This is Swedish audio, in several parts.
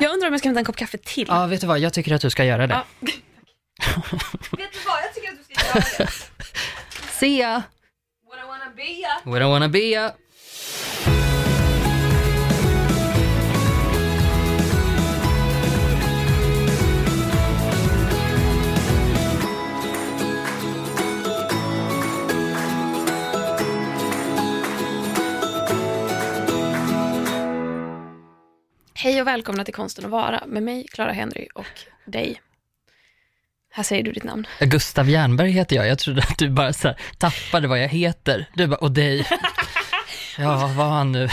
Jag undrar om jag ska hämta en kopp kaffe till. Ja, vet du vad? Jag tycker att du ska göra det. Ja. Vet du vad, jag tycker att du ska göra det. See ya! What I wanna be ya. We don't wanna be ya. Hej och välkomna till Konsten att vara med mig, Clara Henry och dig. Här säger du ditt namn. Gustav Jernberg heter jag. Jag trodde att du bara så här, tappade vad jag heter. Du bara, och dig. Ja, vad var han nu?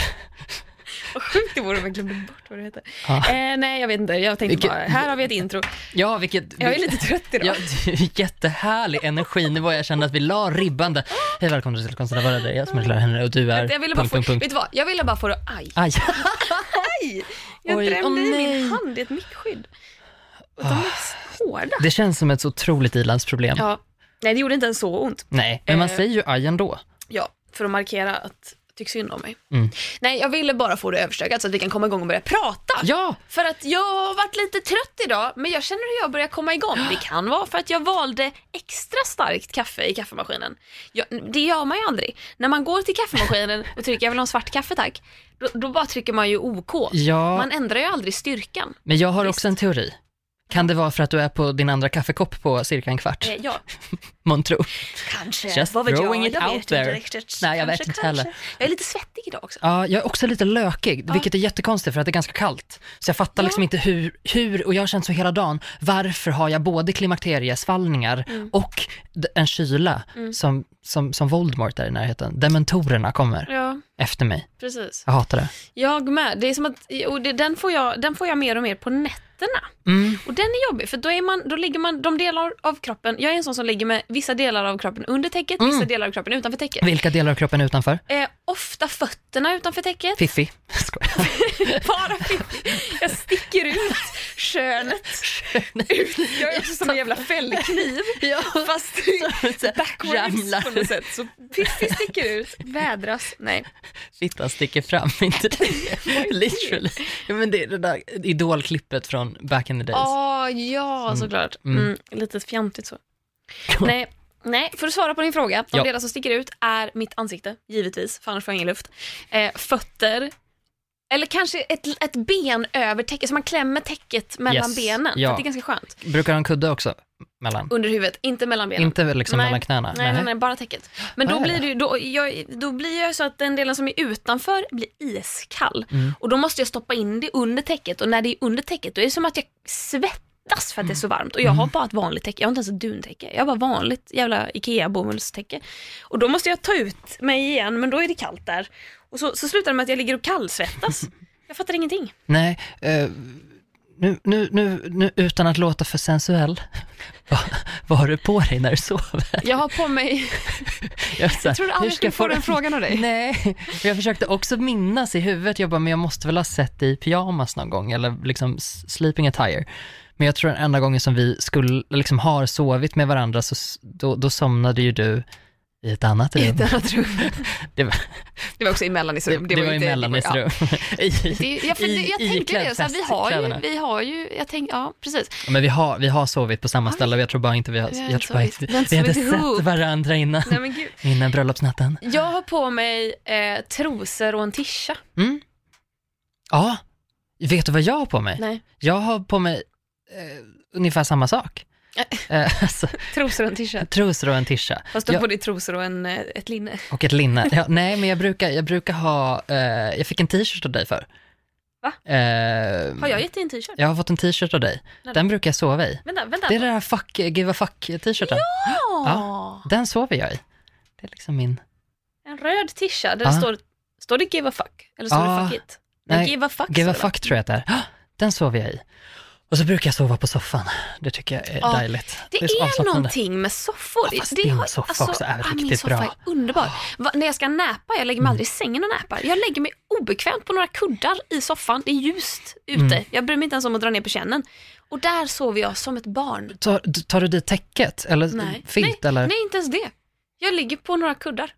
Vad sjukt det vore om jag glömde bort vad du heter. Ja. Eh, nej, jag vet inte. Jag tänkte Vilket- bara, här har vi ett intro. Ja, vilket... Jag är lite trött idag. Ja, jättehärlig energinivå. Jag kände att vi la ribban där. Hej, välkommen till Konsten att vara dig. Jag som är Clara Henry och du är... jag ville bara punkt, få, punkt, punkt. vet du vad? Jag ville bara få det, aj, Aj. aj! Jag Oj, drämde åh i nej. min hand i ett mickskydd. Och de är så hårda. Det känns som ett så otroligt ilandsproblem. Ja, nej det gjorde inte ens så ont. Nej, men man Eh. säger ju aj ändå. Ja, för att markera att tycker synd om mig. Mm. Nej, jag ville bara få det överstökat så att vi kan komma igång och börja prata. Ja, För att jag har varit lite trött idag, men jag känner hur jag börjar komma igång. Det kan vara för att jag valde extra starkt kaffe i kaffemaskinen. Jag, det gör man ju aldrig. När man går till kaffemaskinen och trycker jag vill ha en svart kaffe tack, då, då bara trycker man ju OK. ja. Man ändrar ju aldrig styrkan. men jag har Visst. också en teori. Kan det vara för att du är på din andra kaffekopp på cirka en kvart? Eh, ja, Månntro. kanske. Just Vad vet throwing jag? it jag out vet inte there. riktigt. Nej, jag vet Kanske, inte kanske. heller. Jag är lite svettig idag också. Ja, jag är också lite lökig, vilket är jättekonstigt för att det är ganska kallt. Så jag fattar Ja. liksom inte hur, hur, och jag har känt så hela dagen, varför har jag både klimakteriesvallningar Mm. och en kyla som, som, som Voldemort där i närheten. Dementorerna kommer Ja, efter mig. precis. Jag hatar det. Jag med. Det är som att, och det, den, får jag, den får jag mer och mer på nätterna. Mm. Och den är jobbig, för då, är man, då ligger man, de delar av kroppen, jag är en sån som ligger med vissa delar av kroppen under täcket, Mm. vissa delar av kroppen utanför täcket. Vilka delar av kroppen är utanför? Eh, ofta fötterna utanför täcket, Fiffi. Bara fiffi. Jag sticker ut könet. ut. Jag är också som en jävla fällkniv, ja. fast backwards Ramlar. på något sätt. Så fiffi sticker ut, vädras, nej. Fittan sticker fram, inte det? Literally. Ja, men det är det där idolklippet från back in the days. Ja, ja såklart. Mm. Mm, lite fjantigt så. Nej, nej, för att svara på din fråga. De Ja. delar som sticker ut är mitt ansikte, givetvis, för annars får jag ingen luft. Eh, fötter, eller kanske ett, ett ben över täcket, så man klämmer täcket mellan Yes, benen. ja. Det är ganska skönt. Brukar du ha en kudde också? Mellan? Under huvudet, inte mellan benen. Inte liksom Nej. mellan knäna? Nej, nej, nej, bara täcket. Men då blir, det, ju- då, jag, då blir jag så att den delen som är utanför blir iskall. Mm. Och då måste jag stoppa in det under täcket och när det är under täcket då är det som att jag svettas för att det är så varmt. Och jag Mm. har bara ett vanligt täcke, jag har inte ens ett duntäcke. Jag har bara vanligt jävla IKEA-bomullstäcke. Och då måste jag ta ut mig igen men då är det kallt där. Och så, så slutar det med att jag ligger och kallsvettas. Jag fattar ingenting. Nej, eh, nu, nu, nu, nu, utan att låta för sensuell, vad, vad har du på dig när du sover? Jag har på mig, Jag, så jag trodde aldrig jag skulle få den frågan av dig. Nej, jag försökte också minnas i huvudet, jag bara, men jag måste väl ha sett dig i pyjamas någon gång, eller liksom sleeping attire. Men jag tror den enda gången som vi skulle, liksom har sovit med varandra, så då, då somnade ju du i ett annat I rum. ett annat rum. Det var, Det var också i mellanisrum. det, det var i mellanisrum. I, Det, jag, för, i- jag tänkte iklädd det, så här, vi, har ju, vi har ju, jag tänkte, ja precis. Ja, Men vi har, vi har sovit på samma ställe, jag tror bara inte vi har, jag inte tror bara inte, Vi vi hade sett varandra innan, Nej innan bröllopsnatten. Jag har på mig eh, trosor och en tisha. Mm. Ja, vet du vad jag har på mig? Nej, Jag har på mig eh, ungefär samma sak. Eh, alltså, trosor och en tisha. trosor och en tisha. Fast du har Jag- dig trosor och en, eh, ett linne. Och ett linne. Ja, nej, men jag brukar, jag brukar ha, eh, jag fick en t-shirt av dig för. Va? Eh, Har jag gett dig en t-shirt? Jag har fått en t-shirt av dig. Nej. Den brukar jag sova i. Vänta, vänta. Det är den här fuck, give a fuck-t-shirten. Ja. Den sover jag i. Det är liksom min... En röd tisha där det Ja. står, står det give a fuck? Eller står Ja. det fuck it? Nej, give a fuck Give a det, fuck tror jag att det är. Ah, Den sover jag i. Och så brukar jag sova på soffan. Det tycker jag är Ja, dejligt. Det så är, avslappnande. någonting med soffor. Ja, fast din soffa också är min riktigt soffa bra. är underbar. Va, när jag ska näpa, jag lägger mig Mm. aldrig i sängen och näpar. Jag lägger mig obekvämt på några kuddar i soffan. Det är ljust ute. Mm. Jag bryr mig inte ens om att dra ner på kännen. Och där sover jag som ett barn. Tar, tar du dit täcket? Eller Nej. filt? nej, eller? nej, inte ens det. Jag ligger på några kuddar.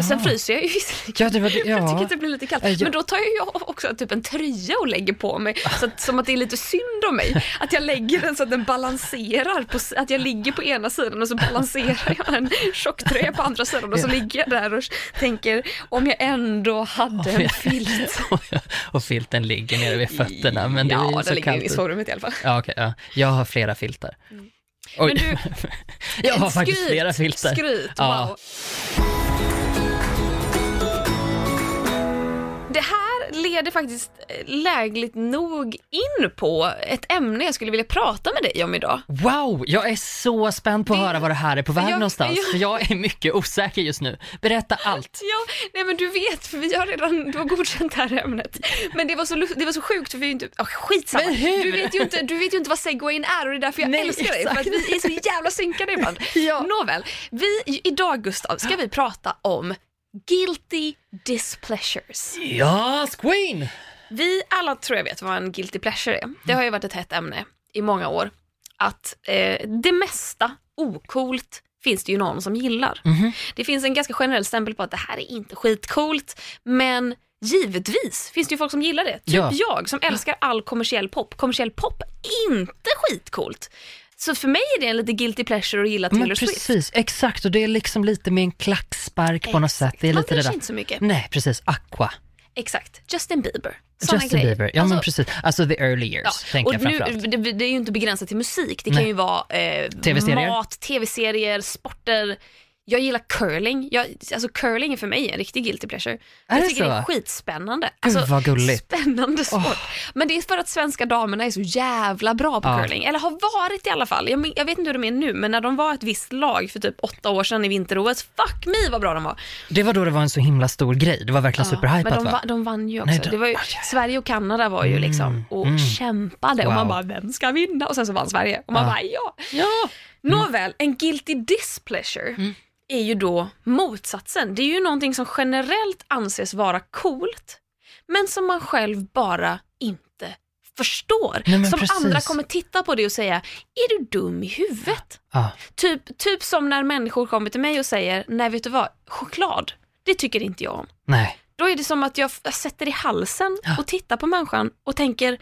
Sen Aha. fryser jag ju visserligen. Ja, det var det, Jag tycker ja. att det blir lite kallt. Eh, ja. Men då tar ju jag också typ en tröja och lägger på mig, så att, som att det är lite synd om mig. Att jag lägger den så att den balanserar, på, att jag ligger på ena sidan och så balanserar jag en tjocktröja på andra sidan och så Ja. ligger jag där och tänker om jag ändå hade en filt. och filten ligger nere vid fötterna, men det är ja, ju den så ligger kallt. i sovrummet i alla fall. Ja, okej, ja. Jag har flera filtar. Oj, Men du, jag har ett faktiskt skryt, flera filtar. Skryt, Ja. Det här leder faktiskt eh, lägligt nog in på ett ämne jag skulle vilja prata med dig om idag. Wow, jag är så spänd på att Det- höra vad det här är på väg jag- någonstans, jag- för jag är mycket osäker just nu. Berätta allt. Ja, nej men du vet, för vi har redan du har godkänt det här ämnet. Men det var så, det var så sjukt för vi är ju inte, oh, skitsamma. Men hur? Du vet, ju inte, du vet ju inte vad segwayn är och det är därför jag Nej, älskar dig. För att vi är så jävla synkade ibland. Ja. Nåväl, vi, idag Gustav ska vi prata om guilty displeasures. Ja, Queen! Vi alla tror jag vet vad en guilty pleasure är. Det har ju varit ett hett ämne i många år. Att eh, det mesta ocoolt finns det ju någon som gillar. Mhm. Det finns en ganska generell stämpel på att det här är inte skitcoolt, men givetvis finns det ju folk som gillar det. Typ Ja. jag som älskar all kommersiell pop. Kommersiell pop inte skitcoolt. Så för mig är det en lite guilty pleasure att gilla Taylor Men Swift. precis, exakt, och det är liksom lite med en klackspark på något sätt. Det är Man lite det där. inte så mycket. Nej, precis, Aqua. Exakt. Justin Bieber. Såna Justin grejer. Bieber, ja Alltså, men precis. Alltså the early years, Ja, tänker och jag nu, framförallt. det, det är ju inte begränsat till musik. Det kan Nej. ju vara eh, TV-serier. mat, tv-serier, sporter. Jag gillar curling. Jag, alltså curling är för mig en riktig guilty pleasure. Är jag det tycker så? det är skitspännande. Gud, Alltså, vad gulligt. Spännande sport. Åh. Men det är för att svenska damerna är så jävla bra på Ja. curling. Eller har varit i alla fall. Jag, men- jag vet inte hur de är nu, men när de var ett visst lag för typ åtta år sedan i vinter-OS, fuck me vad bra de var. Det var då det var en så himla stor grej. Det var verkligen men superhypat de, va? de vann ju också. Nej, de- det var ju, aj. Sverige och Kanada var ju liksom Mm, och mm. kämpade och Wow. man bara, vem ska vinna? Och sen så vann Sverige och man Ja. bara, ja. Ja! Nåväl, en guilty displeasure Mm. Är ju då motsatsen. Det är ju någonting som generellt anses vara coolt, men som man själv bara inte förstår. Nej, som precis. andra kommer titta på det och säga, är du dum i huvudet? ja. Typ, typ som när människor kommer till mig och säger, nej vet du vad, choklad, det tycker inte jag om. Nej. Då är det som att jag, sätter i halsen Ja. och tittar på människan och tänker,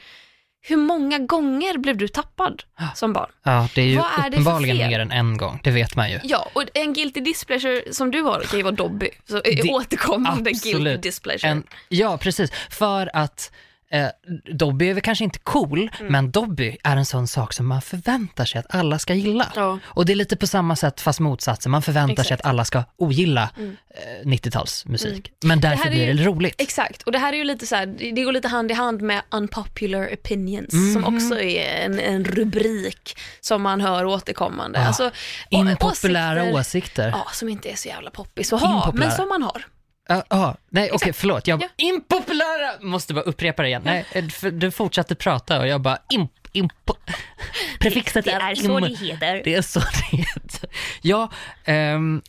hur många gånger blev du tappad Ja. som barn? Ja, det är ju Vad är uppenbarligen fel? mer än en gång, det vet man ju. Ja, och en guilty displeasure som du har kan ju vara Dobby. Så är Det- återkommande guilty absolut. displeasure. En, ja, precis. För att eh, Dobby är väl kanske inte cool, Mm. men Dobby är en sån sak som man förväntar sig att alla ska gilla. Ja. Och det är lite på samma sätt fast motsatsen. Man förväntar sig Exakt. att alla ska ogilla Mm. eh, 90-talsmusik. Men därför är blir ju- det roligt. Exakt, och det här är ju lite så här, det det går lite hand i hand med unpopular opinions som Mhm. också är en, en rubrik som man hör återkommande. Ja. Alltså, Impopulära åsikter, åsikter. Ja, som inte är så jävla poppis att ha, men som man har. Ja, ja. nej okej förlåt. Jag Ja. impopulära, måste bara upprepa det igen. Nej, eh, du fortsatte prata och jag bara imp, impo. Prefixet Det är så im. det heter. Det är så det heter. Ja, ehm,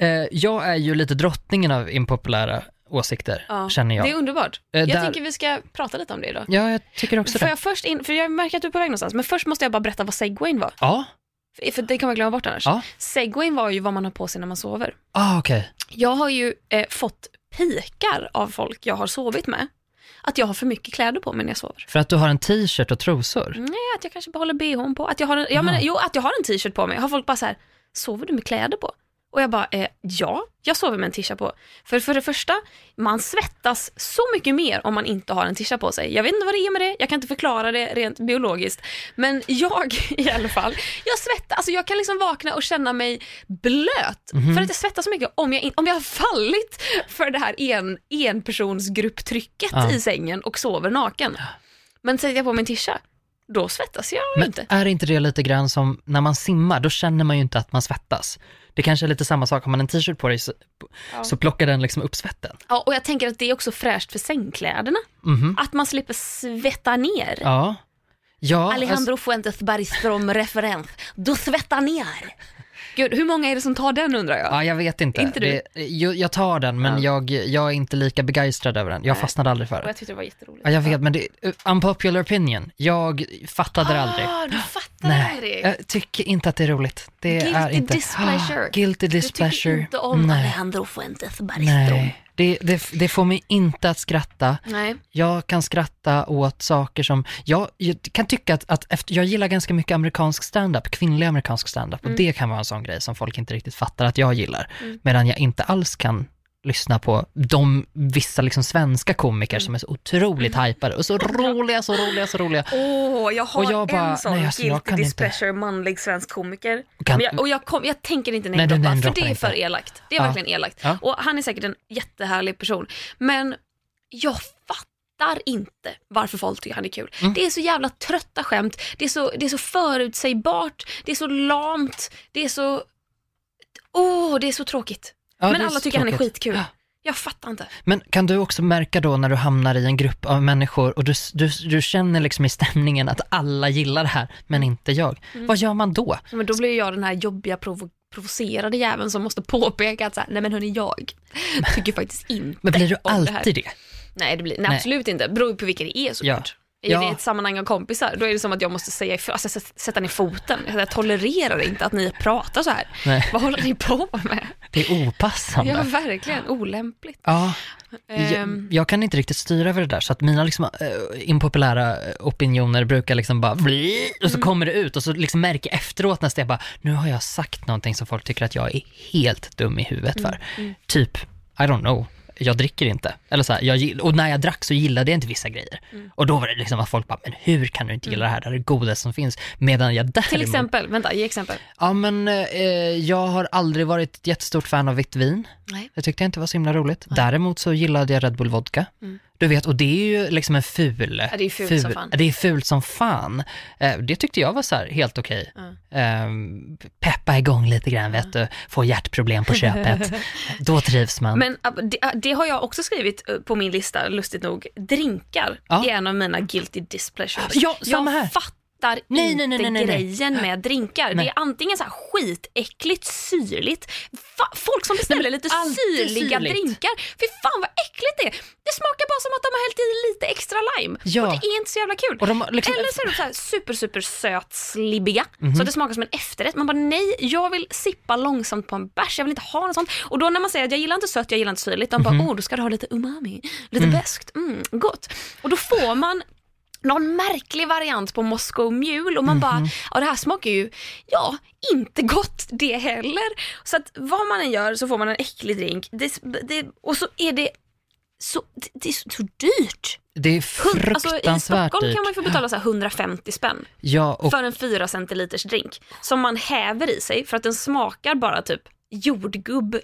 eh, jag är ju lite drottningen av impopulära åsikter, Ja, känner jag. Det är underbart. Eh, jag där- tänker vi ska prata lite om det idag. Ja, jag tycker också Får det. jag först in, för jag märker att du är på väg någonstans, men först måste jag bara berätta vad segwayn var. Ja, För- det kan man glömma bort annars. Ja. Segwayn var ju vad man har på sig när man sover. ah, okej. Jag har ju eh, fått pikar av folk jag har sovit med. Att jag har för mycket kläder på mig när jag sover. För att du har en t-shirt och trosor. Nej, att jag kanske behåller bhn på. Att jag har en, ja, men, Ja. jo, att jag har en t-shirt på mig. Har folk bara så här, sover du med kläder på? Och jag bara, eh, ja, jag sover med en tisha på. För för det första, man svettas så mycket mer om man inte har en tisha på sig. Jag vet inte vad det är med det, jag kan inte förklara det rent biologiskt. Men jag i alla fall, jag svettas, alltså jag kan liksom vakna och känna mig blöt. För att jag svettas så mycket om jag, om jag har fallit för det här en, enpersonsgrupptrycket Ja. i sängen och sover naken. Men sätter jag på min tisha, då svettas jag Men inte. är inte det lite grann som när man simmar, då känner man ju inte att man svettas. Det kanske är lite samma sak, har man en t-shirt på dig så, Ja. så plockar den liksom upp svetten. Ja, och jag tänker att det är också fräscht för sängkläderna. Mhm. Att man slipper svetta ner. Ja. Ja, alltså, Alejandro Fuentes Bergström referens. Du svettar ner. Gud, hur många är det som tar den undrar jag? Ja, jag vet inte. Inte du? Det, jag, jag tar den, men Ja. jag, jag är inte lika begeistrad över den. Jag Nej. fastnade aldrig för den. jag tyckte det var jätteroligt. Ja, jag vet, men det unpopular opinion. Jag fattade det aldrig. Ah, du fattar Nej, aldrig. jag tycker inte att det är roligt. Det Guilty är inte... displeasure. Ah, guilty Du tycker displeasure. inte om Nej. Alejandro Fuentes Baristro. Nej. Det, det, det får mig inte att skratta. Nej. Jag kan skratta åt saker som, jag, jag kan tycka att, att efter, jag gillar ganska mycket amerikansk stand-up, kvinnlig amerikansk stand-up och Mm. det kan vara en sån grej som folk inte riktigt fattar att jag gillar. Mm. Medan jag inte alls kan lyssna på de vissa liksom svenska komiker Mm. som är så otroligt hypade och så roliga, så roliga, så roliga. Åh, jag har Och jag bara, en sån nej, alltså, guilty kan inte. displeasure manlig svensk komiker. Kan- jag, och jag, kom, jag tänker inte Nej, namedroppa, för namedroppar det är för elakt. Det är Ja. verkligen elakt. Ja. Och han är säkert en jättehärlig person. Men jag fattar inte varför folk tycker han är kul. Mm. Det är så jävla trötta skämt, det är så, det är så förutsägbart, det är så lamt, det är så... Åh, det är så tråkigt. Ja, Men alla tycker han är skitkul. Ja. Jag fattar inte. Men kan du också märka då när du hamnar i en grupp av människor och du, du, du känner liksom i stämningen att alla gillar det här, men Mm. inte jag. Vad gör man då? Men då blir jag den här jobbiga provo provocerade jäveln som måste påpeka att så här, nej men hörni jag tycker faktiskt inte Men blir du om det alltid det? Nej, det blir, nej, Nej. absolut inte. Beror på vilka det är såklart. Är Ja. ett sammanhang av kompisar, då är det som att jag måste säga ifrån, alltså, sätta- ner foten. Jag tolererar inte att ni pratar så här. Nej, Vad håller ni på med? det är opassande. Ja, verkligen. Olämpligt. Ja, Ehm, jag, jag kan inte riktigt styra över det där, så att mina liksom, äh, impopulära äh, opinioner brukar liksom bara bli, och så Mm. kommer det ut och så liksom märker jag efteråt nästan jag bara, nu har jag sagt någonting som folk tycker att jag är helt dum i huvudet för. mm. Typ, I don't know, jag dricker inte. Eller så här, jag, och när jag drack så gillade jag inte vissa grejer. Mm. Och då var det liksom att folk bara, men hur kan du inte gilla det här? Det här är det godaste som finns. Medan jag däremot, till exempel, vänta, ge exempel. ja men eh, jag har aldrig varit ett jättestort fan av vitt vin. Nej. Det tyckte jag inte var så himla roligt. Däremot så gillade jag Red Bull Vodka. Mm. Du vet, och det är ju liksom en ful... Ja, det är fult som fan. Det är fult som fan. Eh, det tyckte jag var så helt okej. Eh, peppa igång lite grann, vet du. Få hjärtproblem på köpet. Då trivs man. Men det, det har jag också skrivit äh, på min lista, lustigt nog. Drinkar Ja. är en av mina guilty displeasures. Ja, samma jag här. fattar Nej, inte nej, nej, grejen med drinkar. Det är antingen så här skitäckligt syrligt, fa- folk som beställer lite syrliga syrligt. drinkar. Fy fan vad äckligt det är. Det smakar bara som att de har hällt i lite extra lime. Ja. Och det är inte så jävla kul. Liksom- Eller så är de så här super, super söt slibbiga, Mhm. så att det smakar som en efterrätt. Man bara nej, jag vill sippa långsamt på en bärs, jag vill inte ha något sånt. Och då när man säger att jag gillar inte sött, jag gillar inte syrligt, de bara åh, då ska du ha lite umami, lite beskt, mm, gott. Och då får man någon märklig variant på Moscow Mule och man bara, Mhm. ja det här smakar ju, ja, inte gott det heller. Så att vad man än gör så får man en äcklig drink det, det, och så är det så, det, det är så, så dyrt. det är Hund- Alltså, I fruktansvärt Stockholm dyrt. kan man få betala så här 150 spänn Ja, och för en 4 centiliters drink som man häver i sig för att den smakar bara typ jordgubb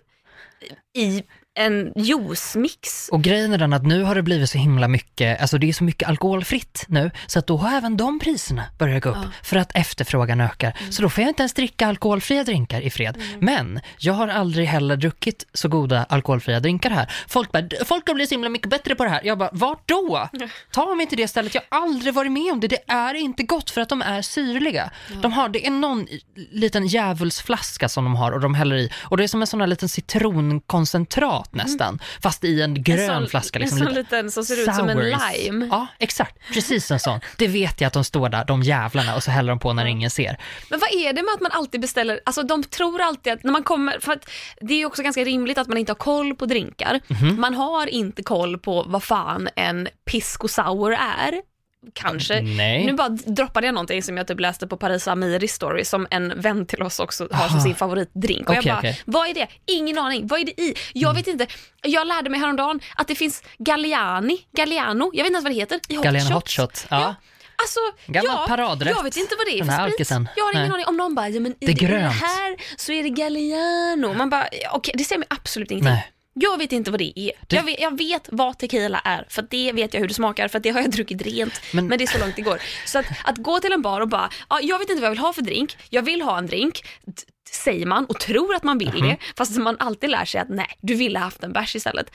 i en juicemix. Och grejen är den att nu har det blivit så himla mycket, alltså det är så mycket alkoholfritt nu, så att då har även de priserna börjat gå upp för att efterfrågan ökar. Så då får jag inte ens dricka alkoholfria drinkar i fred. Men jag har aldrig heller druckit så goda alkoholfria drinkar här. Folk bara, folk har blivit så himla mycket bättre på det här. Jag bara, vart då? Ta mig till det stället, jag har aldrig varit med om det. Det är inte gott för att de är syrliga. De har, det är någon liten djävulsflaska som de har och de häller i och det är som en sån här liten citronkoncentrat nästan, fast i en grön en sån, flaska. Liksom, en sån lite- liten som ser ut som en lime. Ja, exakt. Precis en sån. Det vet jag att de står där, de jävlarna, och så häller de på när ingen ser. Men vad är det med att man alltid beställer, alltså de tror alltid att när man kommer, för att det är ju också ganska rimligt att man inte har koll på drinkar. Mhm. Man har inte koll på vad fan en pisco sour är. Kanske. Nej. Nu bara droppade jag någonting som jag typ läste på Paris Amiris story som en vän till oss också har som Aha. sin favoritdrink. Och jag Okej, bara, okej. vad är det? Ingen aning. Vad är det i? Jag vet inte. Jag lärde mig häromdagen att det finns Galliani, Galliano, jag vet inte ens vad det heter, i hot Galliano. Hot Shot. Ja. Alltså, Gammal ja, paradrätt. jag vet inte vad det är Den för här sprit. alkisen. Jag har ingen Nej. aning. Om någon bara, ja, men i Det det, här så är det Galliano. Man bara, ja, okej det säger mig absolut ingenting. Nej. Jag vet inte vad det är. Det- Jag, vet, jag vet vad tequila är, för det vet jag hur det smakar, för det har jag druckit rent. Men- Men, det är så långt det går. Så att, att gå till en bar och bara, ja, jag vet inte vad jag vill ha för drink, jag vill ha en drink, säger man och tror att man vill Mhm. det, fast man alltid lär sig att nej, du ville haft en bärs istället.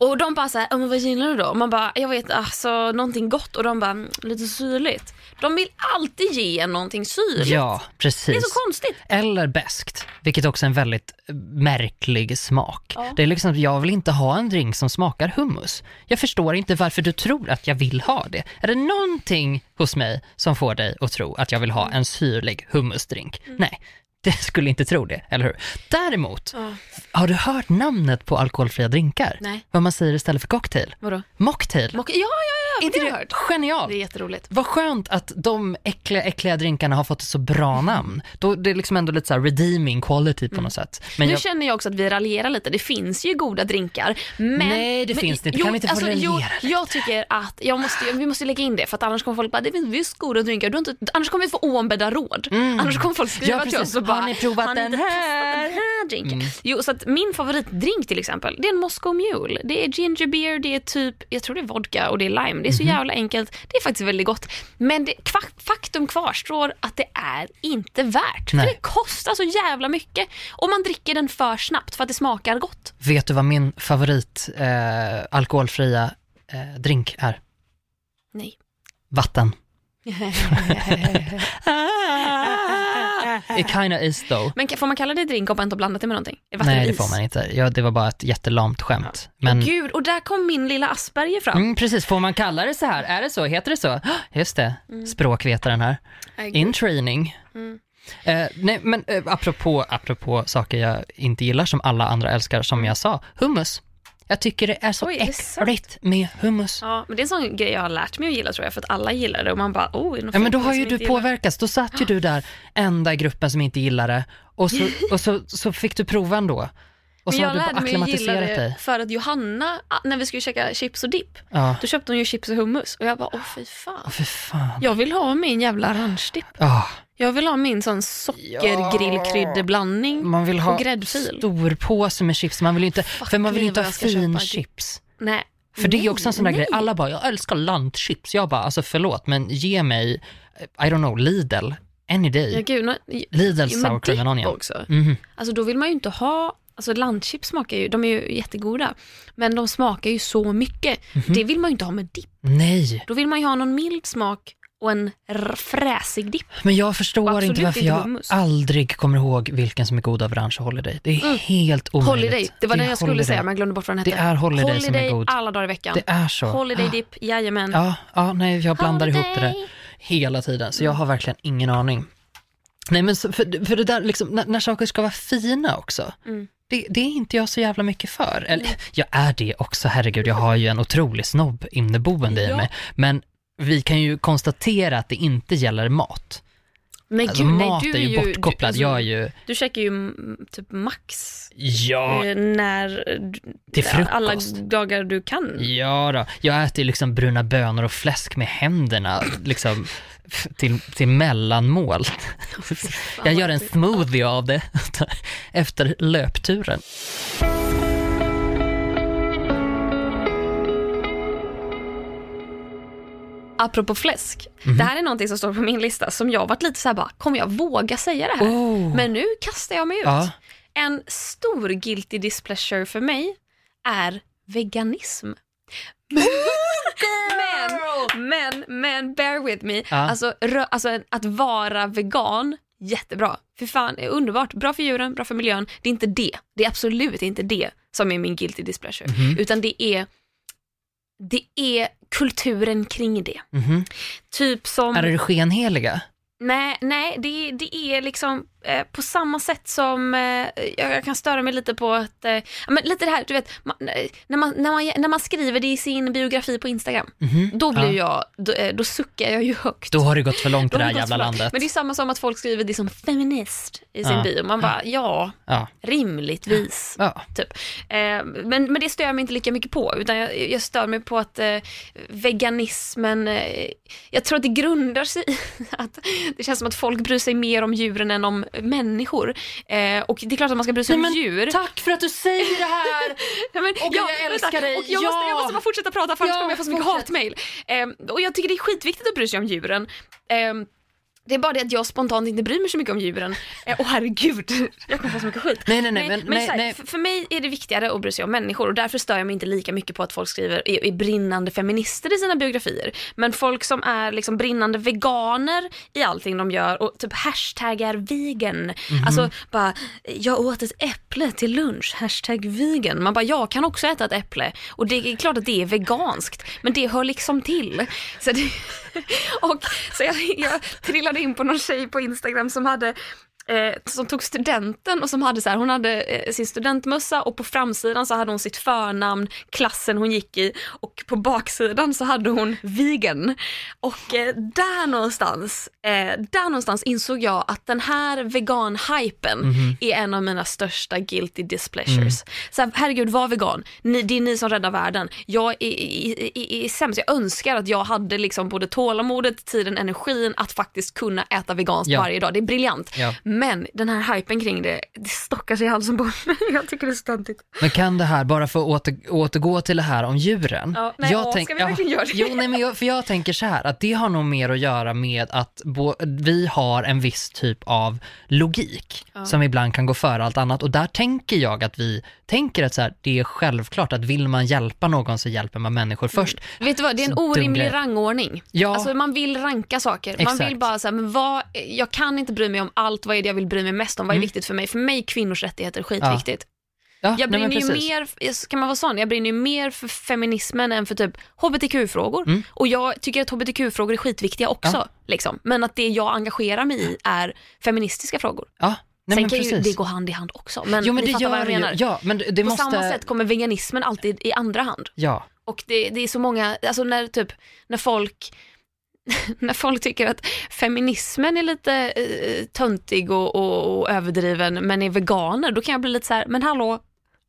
Och de bara såhär, men vad gillar du då? Och man bara, jag vet alltså någonting gott och de bara, "Mm, lite syrligt. De vill alltid ge en någonting syrligt. Ja, precis. Det är så konstigt. Eller bäst, vilket också är en väldigt eh, märklig smak. Ja. Det är liksom, jag vill inte ha en drink som smakar hummus. Jag förstår inte varför du tror att jag vill ha det. Är det någonting hos mig som får dig att tro att jag vill ha en syrlig hummusdrink? Mm. Nej, det skulle inte tro det, eller hur? Däremot, Ja. har du hört namnet på alkoholfria drinkar? Nej. Vad man säger istället för cocktail? Vadå? Mocktail. Mock- ja, ja, ja, inte det det har jag hört. genialt? Det är jätteroligt. Vad skönt att de äckliga, äckliga drinkarna har fått ett så bra namn. Då, det är liksom ändå lite så redeeming quality på något sätt. Men nu jag, känner jag också att vi raljerar lite. Det finns ju goda drinkar. Men, Nej, det men, finns det inte. Kan vi inte få raljera jo, lite? Jag tycker att jag måste, vi måste lägga in det för att annars kommer folk bara, det finns visst goda drinkar. Du inte, annars kommer vi få oombedda råd. Annars kommer folk skriva Mm. Ja, till oss och bara, Har ni provat "Har ni den här?" Mm. den här drinken? Jo, så att min favoritdrink till exempel, det är en Moscow Mule. Det är ginger beer, det är typ, jag tror det är vodka och det är lime. Det är så Mhm. jävla enkelt. Det är faktiskt väldigt gott. Men det, faktum kvarstår att det är inte värt. Nej. För det kostar så jävla mycket. Och man dricker den för snabbt för att det smakar gott. vet du vad min favorit eh, alkoholfria eh, drink är? Nej. Vatten. It kinda is though. Men får man kalla det drink om man inte har blandat det med någonting? Vatten Nej, det får man inte. Ja, det var bara ett jättelamt skämt. Men, Gud, och där kom min lilla Asperger fram. mm, precis, får man kalla det så här? Är det så? Heter det så? Just det, språkvetaren här. In training. Mm. Eh, nej, men eh, apropå, apropå saker jag inte gillar som alla andra älskar, som jag sa, hummus. Jag tycker det är så Oj, är äckligt med hummus. Ja, men det är en sån grej jag har lärt mig att gilla tror jag, för att alla gillar det och man bara, oh, är Ja, men då har ju du påverkats, då satt ju du där, enda i gruppen som inte gillar det, och så, och så, så fick du prova ändå. Och Men så har jag du lärde mig gilla det dig. för att Johanna, ah, när vi skulle käka chips och dipp, Ja, då köpte hon ju chips och hummus och jag bara, åh fy fan. Åh, för fan. Jag vill ha min jävla arrangedipp. Ah, Jag vill ha min sån sockergrillkryddeblandning man vill ha och gräddfil. stor påse med chips, man vill ju inte, för man vill ju inte vad ha jag ska fin köpa. chips. Nej. För det är också en sån där nej. grej, alla bara, jag älskar lantchips. Jag bara, alltså förlåt, men ge mig, I don't know, Lidl, any Ja, day. gud, nå- Lidl Jo, men sour cream and dipp onion. också. Mhm. Alltså då vill man ju inte ha, alltså landchips smakar ju, de är ju jättegoda, men de smakar ju så mycket. Mhm. Det vill man ju inte ha med dipp. Nej, Då vill man ju ha någon mild smak och en fräsig dipp. men jag förstår inte varför inte jag aldrig kommer ihåg vilken som är god av Orange och Holiday. Det är helt omöjligt. Holiday, det var är den jag skulle Holiday. säga men jag glömde bort vad den Det hette. är Holiday som är god. alla dagar i veckan. Det är så. Holiday dip, jajamän. Ja, ja, nej, jag blandar ihop det där Holiday. hela tiden, så jag har verkligen ingen aning. Nej, men så, för, för det där, liksom, när, när saker ska vara fina också, Mm. det, det är inte jag så jävla mycket för. Eller, jag är det också, herregud, jag har ju en otrolig snobb inneboende i Ja. mig. Men vi kan ju konstatera att det inte gäller mat. Men Alltså, gud, nej, mat du är ju bortkopplad, Du, alltså, jag är ju, du käkar ju typ max ja, eh, när Till alla frukost. dagar du kan. ja då. Jag äter liksom bruna bönor och fläsk med händerna, liksom, till, till mellanmål. Jag gör en smoothie av det efter löpturen. Apropå fläsk, Mhm. det här är någonting som står på min lista som jag varit lite såhär bara, kommer jag våga säga det här? Oh. Men nu kastar jag mig ut. Ja. En stor guilty displeasure för mig är veganism. men, men, men bear with me. Ja. Alltså, rö, alltså att vara vegan, jättebra. För fan, är underbart. Bra för djuren, bra för miljön. Det är inte det. Det är absolut inte det som är min guilty displeasure. Mhm. Utan det är, det är kulturen kring det. Mhm. Typ som... Är det skenheliga? Nej, nej det, det är liksom eh, på samma sätt som, eh, jag, kan störa mig lite på att, eh, men lite det här, du vet, man, eh, när, man, när, man, när man skriver det i sin biografi på Instagram, Mhm. då blir Ja. jag, då, eh, då suckar jag ju högt. Då har det gått för långt Då det gått jävla landet. Men det är samma som att folk skriver det som feminist i sin Ja. bio. Man bara, ja, Ja. rimligtvis. Typ. Men, men det stör jag mig inte lika mycket på, utan jag, jag stör mig på att veganismen, jag tror att det grundar sig i att det känns som att folk bryr sig mer om djuren än om människor. Eh, och det är klart att man ska bry sig Nej, om djur. Tack för att du säger det här! Ja, men, Åh, jag älskar dig. Och jag, Ja. måste, jag måste bara fortsätta prata för annars Ja, kommer jag få så mycket hatmejl. Eh, och jag tycker det är skitviktigt att bry sig om djuren. Eh, Det är bara det att jag spontant inte bryr mig så mycket om djuren. Eh, Åh herregud, jag kommer få så mycket skit. Nej, nej, nej, men- så här, nej. För, mig är det viktigare att bry sig om människor och därför stör jag mig inte lika mycket på att folk skriver är, är brinnande feminister i sina biografier. Men folk som är liksom brinnande veganer i allting de gör och typ hashtaggar vegan. Mhm. Alltså bara, jag åt ett äpple till lunch, hashtag vegan. Man bara, jag kan också äta ett äpple och det är klart att det är veganskt men det hör liksom till. Så, det, och, så jag, jag trillade in på någon tjej på Instagram som hade Eh, som tog studenten och som hade så här, hon hade eh, sin studentmössa och på framsidan så hade hon sitt förnamn, klassen hon gick i och på baksidan så hade hon vegan. Och eh, där någonstans, eh, där någonstans insåg jag att den här vegan-hypen är en av mina största guilty displeasures. Så här, herregud, var vegan. Ni, det är ni som räddar världen. Jag är, är, är, är sämst. Jag önskar att jag hade liksom både tålamodet, tiden, energin att faktiskt kunna äta veganskt Ja. varje dag. Det är briljant. Ja. Men den här hypen kring det, det stockar sig i halsen på mig. Jag tycker det är stöntigt. Men kan det här, bara för att åter, återgå till det här om djuren. Ja, nej, åh, tänk- ska vi verkligen göra det? Jo, nej, men jag, för jag tänker så här, att det har nog mer att göra med att bo, vi har en viss typ av logik som ibland kan gå före allt annat och där tänker jag att vi tänker att så här, det är självklart att vill man hjälpa någon så hjälper man människor först. Vet du vad, det är en Så orimlig grej. rangordning. Ja. Alltså man vill ranka saker. Man Exakt. vill bara säga, men vad, jag kan inte bry mig om allt, vad är det jag vill bry mig mest om, vad är Mm. viktigt för mig? För mig är kvinnors rättigheter skitviktigt. Ja, Jag brinner ju mer, kan man vara sån, jag brinner ju mer för feminismen än för typ hbtq-frågor. Mm. Och jag tycker att hbtq-frågor är skitviktiga också. Ja. Liksom. Men att det jag engagerar mig i är feministiska frågor. Ja, nej, Sen kan ju precis. det gå hand i hand också. Men, jo, men ni det fattar vad jag ju. menar. Ja, men det På måste... samma sätt kommer veganismen alltid i andra hand. Ja, Och det, det är så många, alltså när typ, när folk när folk tycker att feminismen är lite eh, töntig och, och, och överdriven men är veganer, då kan jag bli lite så här, men hallå,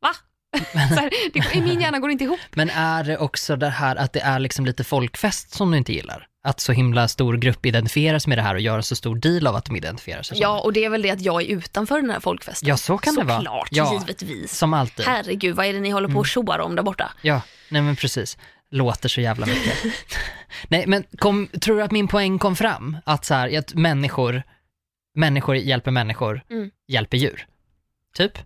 va? så här, det, I min hjärna går det inte ihop. Men är det också det här att det är liksom lite folkfest som du inte gillar? Att så himla stor grupp identifieras med det här och gör en så stor deal av att de identifierar sig Ja, och det är väl det att jag är utanför den här folkfesten. Ja, så kan det vara. Såklart, Ja. givetvis. Som alltid. Herregud, vad är det ni håller på och tjoar om där borta? Ja, nej men precis. Låter så jävla mycket. nej, men kom, tror du att min poäng kom fram? Att så här, att människor, människor hjälper människor, Mm. hjälper djur. Typ?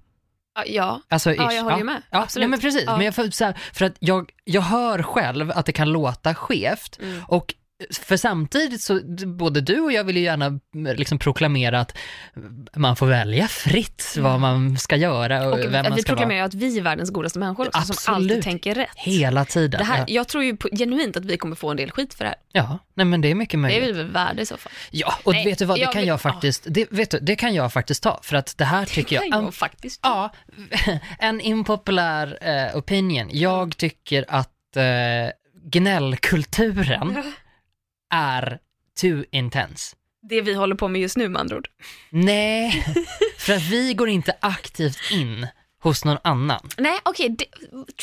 Ja, Alltså, Ja, jag håller ju med. Ja, Absolut. nej, men precis. Ja. Men jag, så här, för att jag, jag hör själv att det kan låta skevt Mm. och för samtidigt så, både du och jag vill ju gärna liksom proklamera att man får välja fritt vad man ska göra och, och vem man vi ska vara. proklamerar att vi är världens godaste människor också, som alltid tänker rätt. Hela tiden. Det här, ja. Jag tror ju på, genuint att vi kommer få en del skit för det här. ja, nej men det är mycket Det möjligt. är vi väl värda i så fall. Ja, och Nej, vet du vad, det jag kan vill- jag faktiskt, det, vet du, det kan jag faktiskt ta, för att det här tycker jag, kan jag faktiskt. ja, en impopulär eh, opinion. Jag tycker att eh, gnällkulturen är too intense. Det vi håller på med just nu med andra ord. Nej, för att vi går inte aktivt in hos någon annan. Nej, okej, det-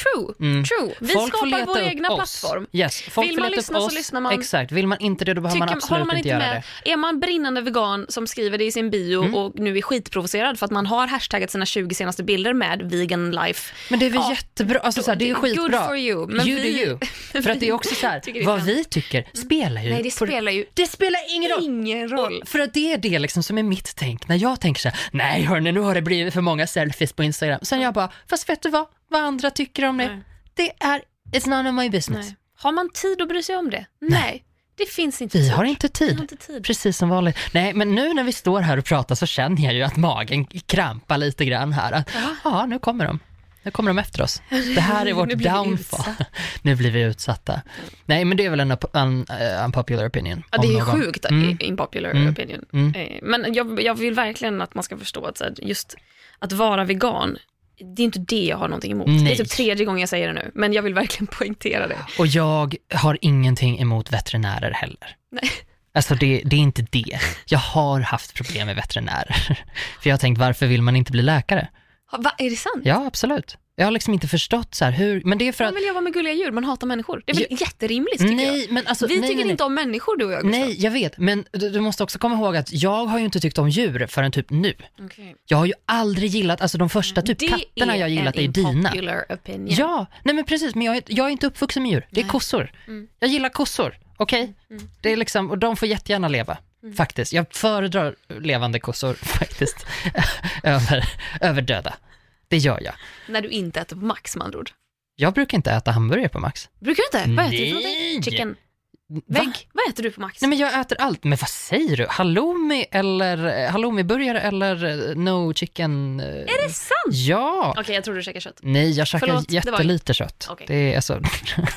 true, Mm. true. Vi Folk skapar vår egna oss. plattform. Yes, folk Vill man lyssna så lyssnar man. Exakt, vill man inte det då behöver man absolut man inte göra med, det. är man brinnande vegan som skriver det i sin bio Mm. och nu är skitprovocerad för att man har hashtaggat sina 20 senaste bilder med vegan life. Men det är väl Ja, jättebra, alltså så här, det är good skitbra. for you, men you vi- do you. För att det är också så här, vad vi tycker spelar ju Nej, det spelar ju det spelar ingen roll. ingen roll. Och För att det är det liksom som är mitt tänk när jag tänker så här, nej hörni nu har det blivit för många selfies på Instagram. Sen jag bara, fast vet du vad, vad andra tycker om det? Nej. Det är, it's none of my business. Nej. Har man tid att bry sig om det? Nej, det finns inte Vi tid. har inte Vi tid. har inte tid. Precis som vanligt. Nej, men nu när vi står här och pratar så känner jag ju att magen krampar lite grann här. Ja, nu kommer de. Nu kommer de efter oss. Det här är vårt Nu vi downfall. nu blir vi utsatta. Nej, men det är väl en un, uh, unpopular opinion. Ja, det är någon. sjukt Mm. impopular Mm. opinion. Mm. Eh, Men jag, jag vill verkligen att man ska förstå att just att vara vegan, det är inte det jag har någonting emot. Det Nej. är typ tredje gången jag säger det nu, men jag vill verkligen poängtera det. Och jag har ingenting emot veterinärer heller. Nej. Alltså det, det är inte det. Jag har haft problem med veterinärer. För jag har tänkt, varför vill man inte bli läkare? Va, är det sant? Ja, absolut. Jag har liksom inte förstått så här hur, men det är för Man att... vill jobba med gulliga djur, man hatar människor. Det är väl jätterimligt tycker jag. Nej, men alltså... Vi nej, tycker nej, inte om människor du och jag Gustav. Nej, jag vet, men du, du måste också komma ihåg att jag har ju inte tyckt om djur förrän typ nu. Okej. Jag har ju aldrig gillat, alltså de första typ Det katterna jag gillat är dina. impopular opinion. Ja, nej men precis, men jag är, jag är inte uppvuxen med djur. Det är kossor. Mm. Jag gillar kossor, okej? Mm. Det är liksom, och de får jättegärna leva. faktiskt. Jag föredrar levande kossor faktiskt, över, över döda. Det gör jag. När du inte äter på Max med andra ord. Jag brukar inte äta hamburgare på Max. Brukar du inte? Vad äter du för någonting? Chicken? Va? Vägg? Vad äter du på Max? Nej men jag äter allt. Men vad säger du? Halloumi eller eh, halloumiburgare eller eh, no chicken? eh, Är det sant? Ja! Okej, jag tror du käkar kött. Nej, jag käkar Förlåt, det var- jättelite kött. Okej. Det är alltså...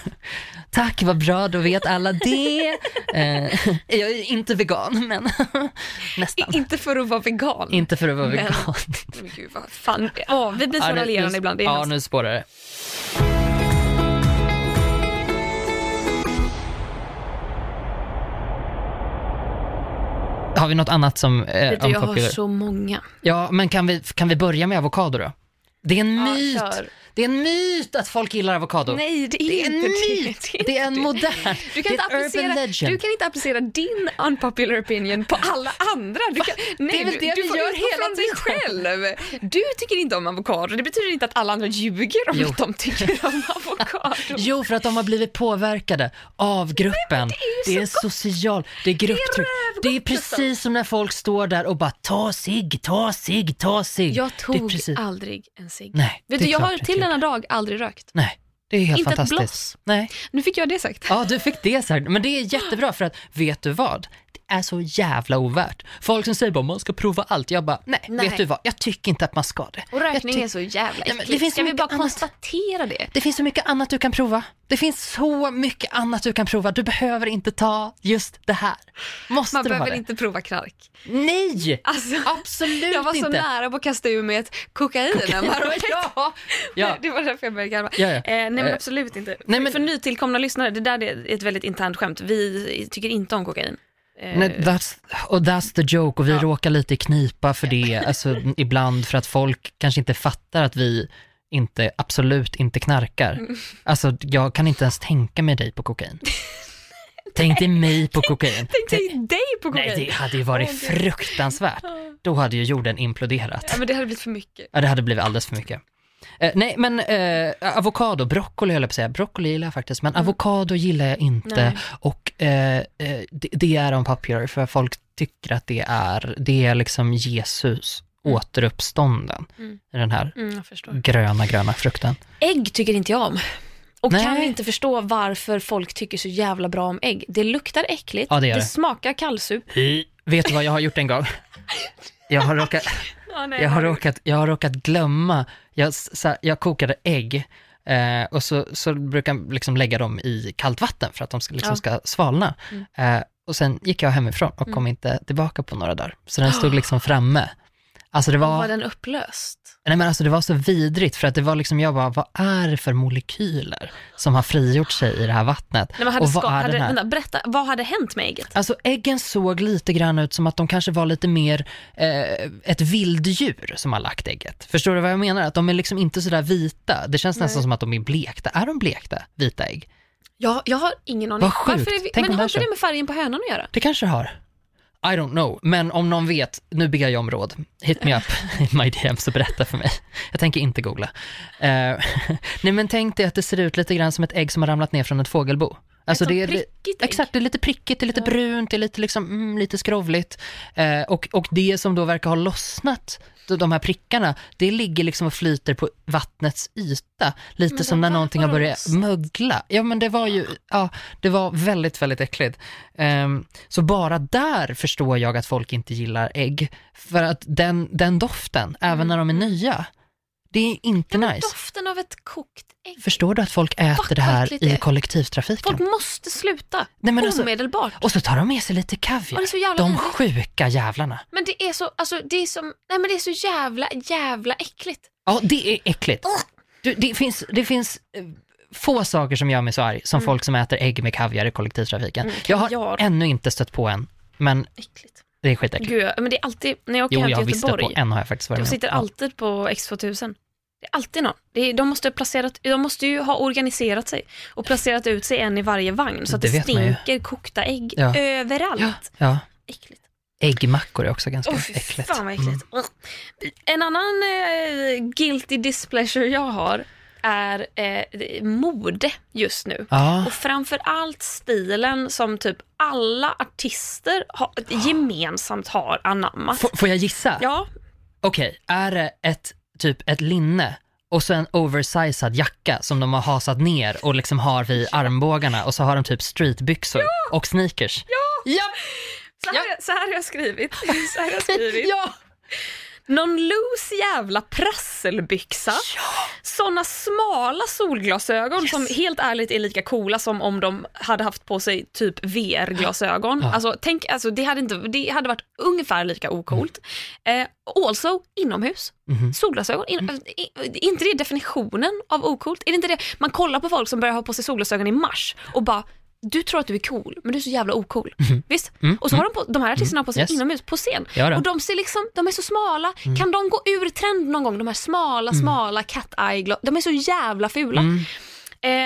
Tack, vad bra, då vet alla det. Eh, jag är inte vegan, men nästan. Inte för att vara vegan. Inte för att vara Men- vegan. Men gud, vad fan. Åh, vi blir så Ja, raljerande ibland. Det är Ja, nu spårar det. Har vi något annat som är Vet du, jag har så många. Ja, men kan vi, kan vi börja med avokado då? Det är en Ja, myt. kör. Det är en myt att folk gillar avokado. Nej, det är, det är en inte myt. det. Det är en modern, Du det kan, är inte en urban legend. du kan inte applicera din unpopular opinion på alla andra. Du kan, nej, Det är du, det du vi får gör hela från dig själv. Du tycker inte om avokado. Det betyder inte att alla andra ljuger om Jo. att de tycker om avokado. Jo, för att de har blivit påverkade av gruppen. det är, ju så social, det är grupptryck. Det är, precis som när folk står där och bara ta sig, ta sig, ta sig. Jag det är tog aldrig en cigg. Nej, Vet det du, är jag klart har till. Denna dag aldrig rökt. Nej, det är helt Inte ett fantastiskt. bloss. Nej. Nu fick jag det sagt. Ja, du fick det sagt. Men det är jättebra för att, vet du vad? Är så jävla ovärt. Folk som säger bara man ska prova allt. Jag bara, nej, Nej. vet du vad? Jag tycker inte att man ska det. Och rökning är så jävla äckligt. det finns Ska vi bara annat. konstatera det? Det finns så mycket annat du kan prova. Det finns så mycket annat du kan prova. Du behöver inte ta just det här. Måste Man behöver inte prova knark. Nej! Alltså, Absolut jag var så inte. nära på att kasta ur mig ett kokain. rökte. ja, ja. Det var därför jag började garva. Ja, ja. Eh, nej men Eh, absolut inte. nej, men- För nytillkomna lyssnare, det där är ett väldigt internt skämt. Vi tycker inte om kokain. Eh, Nej, that's, och that's the joke och vi Ja. råkar lite knipa för det, alltså ibland för att folk kanske inte fattar att vi inte, absolut inte knarkar. Mm. Alltså jag kan inte ens tänka mig dig på kokain. Tänk dig mig på kokain. Tänk dig dig på kokain. Nej, det hade ju varit fruktansvärt. Då hade ju jorden imploderat. Ja men det hade blivit för mycket. Ja, det hade blivit alldeles för mycket. Eh, nej, men eh, avokado, broccoli höll jag på att säga. Broccoli gillar jag faktiskt, men avokado gillar jag inte. Nej. Och eh, eh, det, det är unpopular för folk tycker att det är, det är liksom Jesus återuppstånden Mm. den här Mm, gröna, gröna frukten. Ägg tycker inte jag om. Och Nej. kan inte förstå varför folk tycker så jävla bra om ägg. Det luktar äckligt, Ja, det det. smakar kallsup. Vet du vad jag har gjort en gång? Jag har råkat, Nej, jag har råkat, jag har råkat glömma, jag, så jag kokade ägg eh, och så, så brukar jag liksom lägga dem i kallt vatten för att de ska, liksom Ja. ska svalna. Mm. Eh, och sen gick jag hemifrån och kom inte tillbaka på några dagar. Så den stod liksom framme. Alltså det var, Var den upplöst? nej men alltså det var så vidrigt för att det var liksom, jag bara, vad är det för molekyler som har frigjort sig i det här vattnet? Nej, hade och vad ska, är hade, den här? vänta, berätta, vad hade hänt med ägget? Alltså äggen såg lite grann ut som att de kanske var lite mer eh, ett vilddjur som har lagt ägget. Förstår du vad jag menar? Att de är liksom inte sådär vita. Det känns nästan Nej. som att de är blekta. Är de blekta, vita ägg? Jag, jag har ingen aning. Vad sjukt. Vi, men har inte det med färgen på hönan att göra? Det kanske har. I don't know, men om någon vet, nu ber jag om råd. Hit me up i my DM så berätta för mig. Jag tänker inte googla. Uh, nej men tänk dig att det ser ut lite grann som ett ägg som har ramlat ner från ett fågelbo. Alltså det är, prickigt. Exakt, det är lite prickigt, det är lite Ja. brunt, det är lite, liksom, mm, lite skrovligt. Eh, och, och det som då verkar ha lossnat, de- här prickarna, det ligger liksom och flyter på vattnets yta. Lite Men som när någonting har börjat lossnat. mögla. Ja men det var ju, ja, det var väldigt, väldigt äckligt. Ehm, så bara där förstår jag att folk inte gillar ägg. För att den, den doften, även när de är nya, det är inte Mm. Ja, nice. Doften av ett kokt ägg. Förstår du att folk äter Fuck, det här äckligt i kollektivtrafiken? Folk måste sluta. Nej, men alltså- Omedelbart. Och så tar de med sig lite kaviar. det är så jävla De vidrigt. sjuka jävlarna. Men det är så, alltså det är som, nej men det är så jävla, jävla äckligt. Ja, det är äckligt. Du, det finns, det finns eh, få saker som gör mig så arg som folk som äter ägg med kaviar i kollektivtrafiken. Mm, jag har ännu inte stött på en, men Äckligt. Det är skitäckligt. Gud, men det är alltid, när jag åker Jo, hem jag till stött Göteborg, på en har jag faktiskt varit de med sitter alltid på X2000. Det är alltid någon. Är, de, måste placerat, de måste ju ha organiserat sig och placerat ut sig en i varje vagn så att Det det, stinker kokta ägg Ja. överallt. Ja, ja. Äckligt. Äggmackor är också ganska fy äckligt. fan vad Mm. äckligt. Ugh. En annan eh, guilty displeasure jag har, är eh, mode just nu. Ja. Och framför allt stilen som typ alla artister har, gemensamt har anammat. F- får jag gissa? Ja, Okej, är det ett, typ ett linne och så en oversized jacka som de har hasat ner och liksom har vid armbågarna och så har de typ streetbyxor och sneakers. Ja! Ja! så här, så här har jag skrivit. Så här har jag skrivit. ja. Någon loose jävla prasselbyxa. Såna smala solglasögon som helt ärligt är lika coola som om de hade haft på sig typ VR-glasögon. Ja. Alltså, tänk, alltså, det, hade inte, det hade varit ungefär lika ocoolt. Eh, also inomhus. Mhm. Solglasögon, in, alltså, i- är inte det definitionen av ocoolt? Är det inte det? Man kollar på folk som börjar ha på sig solglasögon i mars och bara du tror att du är cool, men du är så jävla ocool. Visst? Mm, Och så har de, på, de här artisterna på sig Yes. inomhus på scen. Ja och de ser liksom, de är så smala. Mm. Kan de gå ur trend någon gång? De här smala, smala cat eye De är så jävla fula. Mm.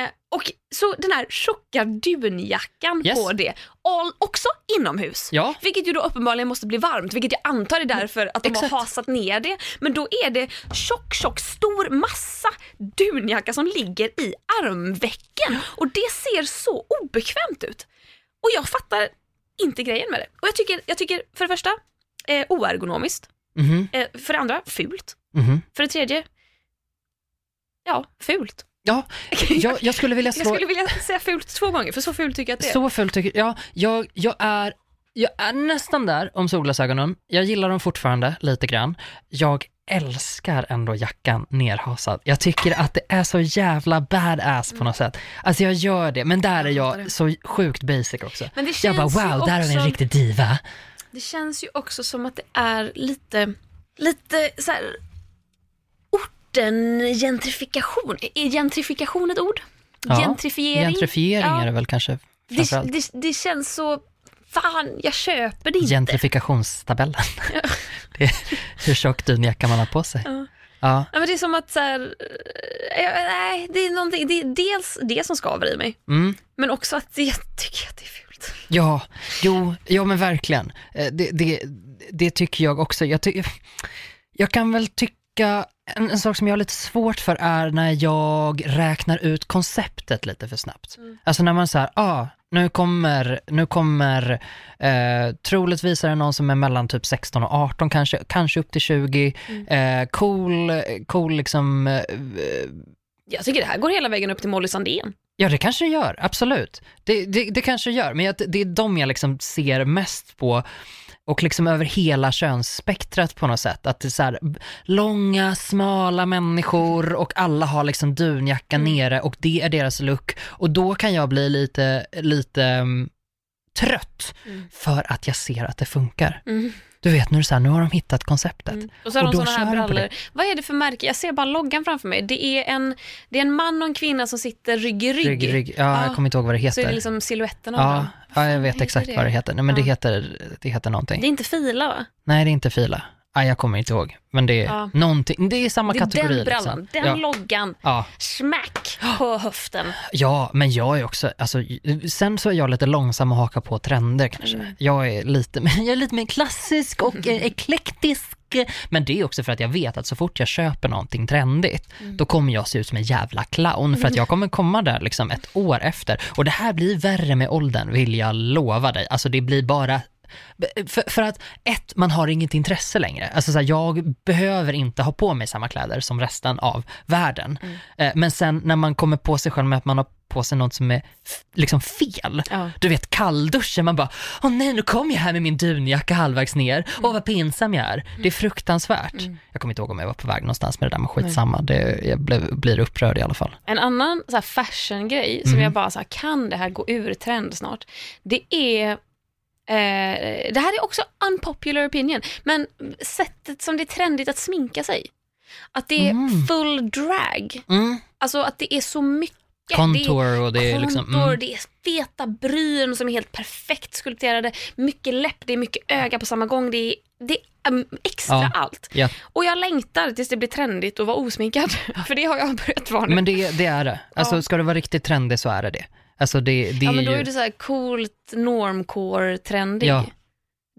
Eh, och så den här tjocka dunjackan Yes. på det, all, också inomhus. Ja. Vilket ju då uppenbarligen måste bli varmt, vilket jag antar är därför att de Exakt. har hasat ner det. Men då är det tjock, tjock, stor massa dunjacka som ligger i armvecken och det ser så obekvämt ut. Och jag fattar inte grejen med det. Och jag tycker, jag tycker för det första, eh, oergonomiskt. Mhm, Eh, för det andra, fult. mhm. För det tredje, ja, fult. Ja, jag, jag skulle vilja Jag slå... skulle vilja säga fult två gånger, för så fult tycker jag att det är. Så fult tycker jag. Jag, jag, är, jag är nästan där om solglasögonen. Jag gillar dem fortfarande lite grann. Jag älskar ändå jackan nerhasad. Jag tycker att det är så jävla badass på något sätt. Alltså jag gör det, men där är Jag jag så sjukt basic också. Men det Jag bara känns wow, där har vi en också- riktig diva. Det känns ju också som att det är lite, lite så här orten-gentrifikation. Är gentrifikation ett ord? Ja, Gentrifiering? Gentrifiering Ja. är det väl kanske det, det, det känns så, fan jag köper det inte. Gentrifikationstabellen. det är hur tjock dunjacka man har på sig. Ja. Ja. Ja, men det är som att så här, eh, jag- nej, det är någonting, det är dels det som skaver i mig, Mm. men också att jag tycker att det är fult. Ja, jo, ja men verkligen. Eh, Det, det, det tycker jag också. Jag, ty, jag kan väl tycka, en, en sak som jag har lite svårt för är när jag räknar ut konceptet lite för snabbt. Mm. Alltså när man säger, ah, nu kommer, nu kommer, eh, troligtvis är det någon som är mellan typ 16 och 18 kanske, kanske upp till 20, Mm. eh, cool, cool liksom, eh, Jag tycker det här går hela vägen upp till Molly Sandén. Ja, det kanske det gör, absolut. Det, det, det kanske det gör, men jag, det är de jag liksom ser mest på och liksom över hela könsspektrat på något sätt. Att det är så här, långa, smala människor och alla har liksom dunjacka Mm. nere och det är deras look. Och då kan jag bli lite, lite mm, trött Mm. för att jag ser att det funkar. Mm. Du vet, nu är det så här, nu har de hittat konceptet. Mm. Och så har de då såna här brallor. Vad är det för märke? Jag ser bara loggan framför mig. Det är en, det är en man och en kvinna som sitter rygg i rygg. Rygg, rygg. Ja, Ja. jag kommer inte ihåg vad det Så är heter. det liksom siluetten av ja, dem. Ja, jag vet exakt det? vad det heter. Nej, men det, Ja. heter, det heter någonting. Det är inte fila va? Nej, det är inte Fila. Ah, jag kommer inte ihåg. Men det är Ja. någonting. Det är samma Det är kategori. den brallan, liksom. den ja. loggan. Ja. Smack på höften. ja, men jag är också, alltså, sen så är jag lite långsam att haka på trender kanske. Mm. Jag är lite, jag är lite mer klassisk och eh, eklektisk. Men det är också för att jag vet att så fort jag köper någonting trendigt, Mm. då kommer jag se ut som en jävla clown för att jag kommer komma där liksom ett år efter. Och det här blir värre med åldern, vill jag lova dig. Alltså det blir bara för, för att ett, man har inget intresse längre. Alltså så här, jag behöver inte ha på mig samma kläder som resten av världen. Mm. Eh, men sen när man kommer på sig själv med att man har på sig något som är liksom fel. Ja. Du vet kallduschen, man bara, åh nej nu kom jag här med min dunjacka halvvägs ner, åh vad pinsam jag är. Det är fruktansvärt. Mm. Jag kommer inte ihåg om jag var på väg någonstans med det där, men skitsamma, det, jag blev, blir upprörd i alla fall. En annan fashion-grej som Mhm. jag bara så här, kan det här gå ur trend snart? Det är Eh, det här är också unpopular opinion, men sättet som det är trendigt att sminka sig. Att det är Mm. full drag. Mm. Alltså att det är så mycket. Contour och det är är liksom, mm. det är feta bryn som är helt perfekt skulpterade, mycket läpp, det är mycket öga på samma gång, det är, det är um, extra Ja. allt. Ja. Och jag längtar tills det blir trendigt att vara osminkad, för det har jag börjat vara nu. Men det, det är det. Alltså Ja. ska det vara riktigt trendigt så är det det. Alltså det, det ja men då är det så här coolt normcore-trendig. Ja.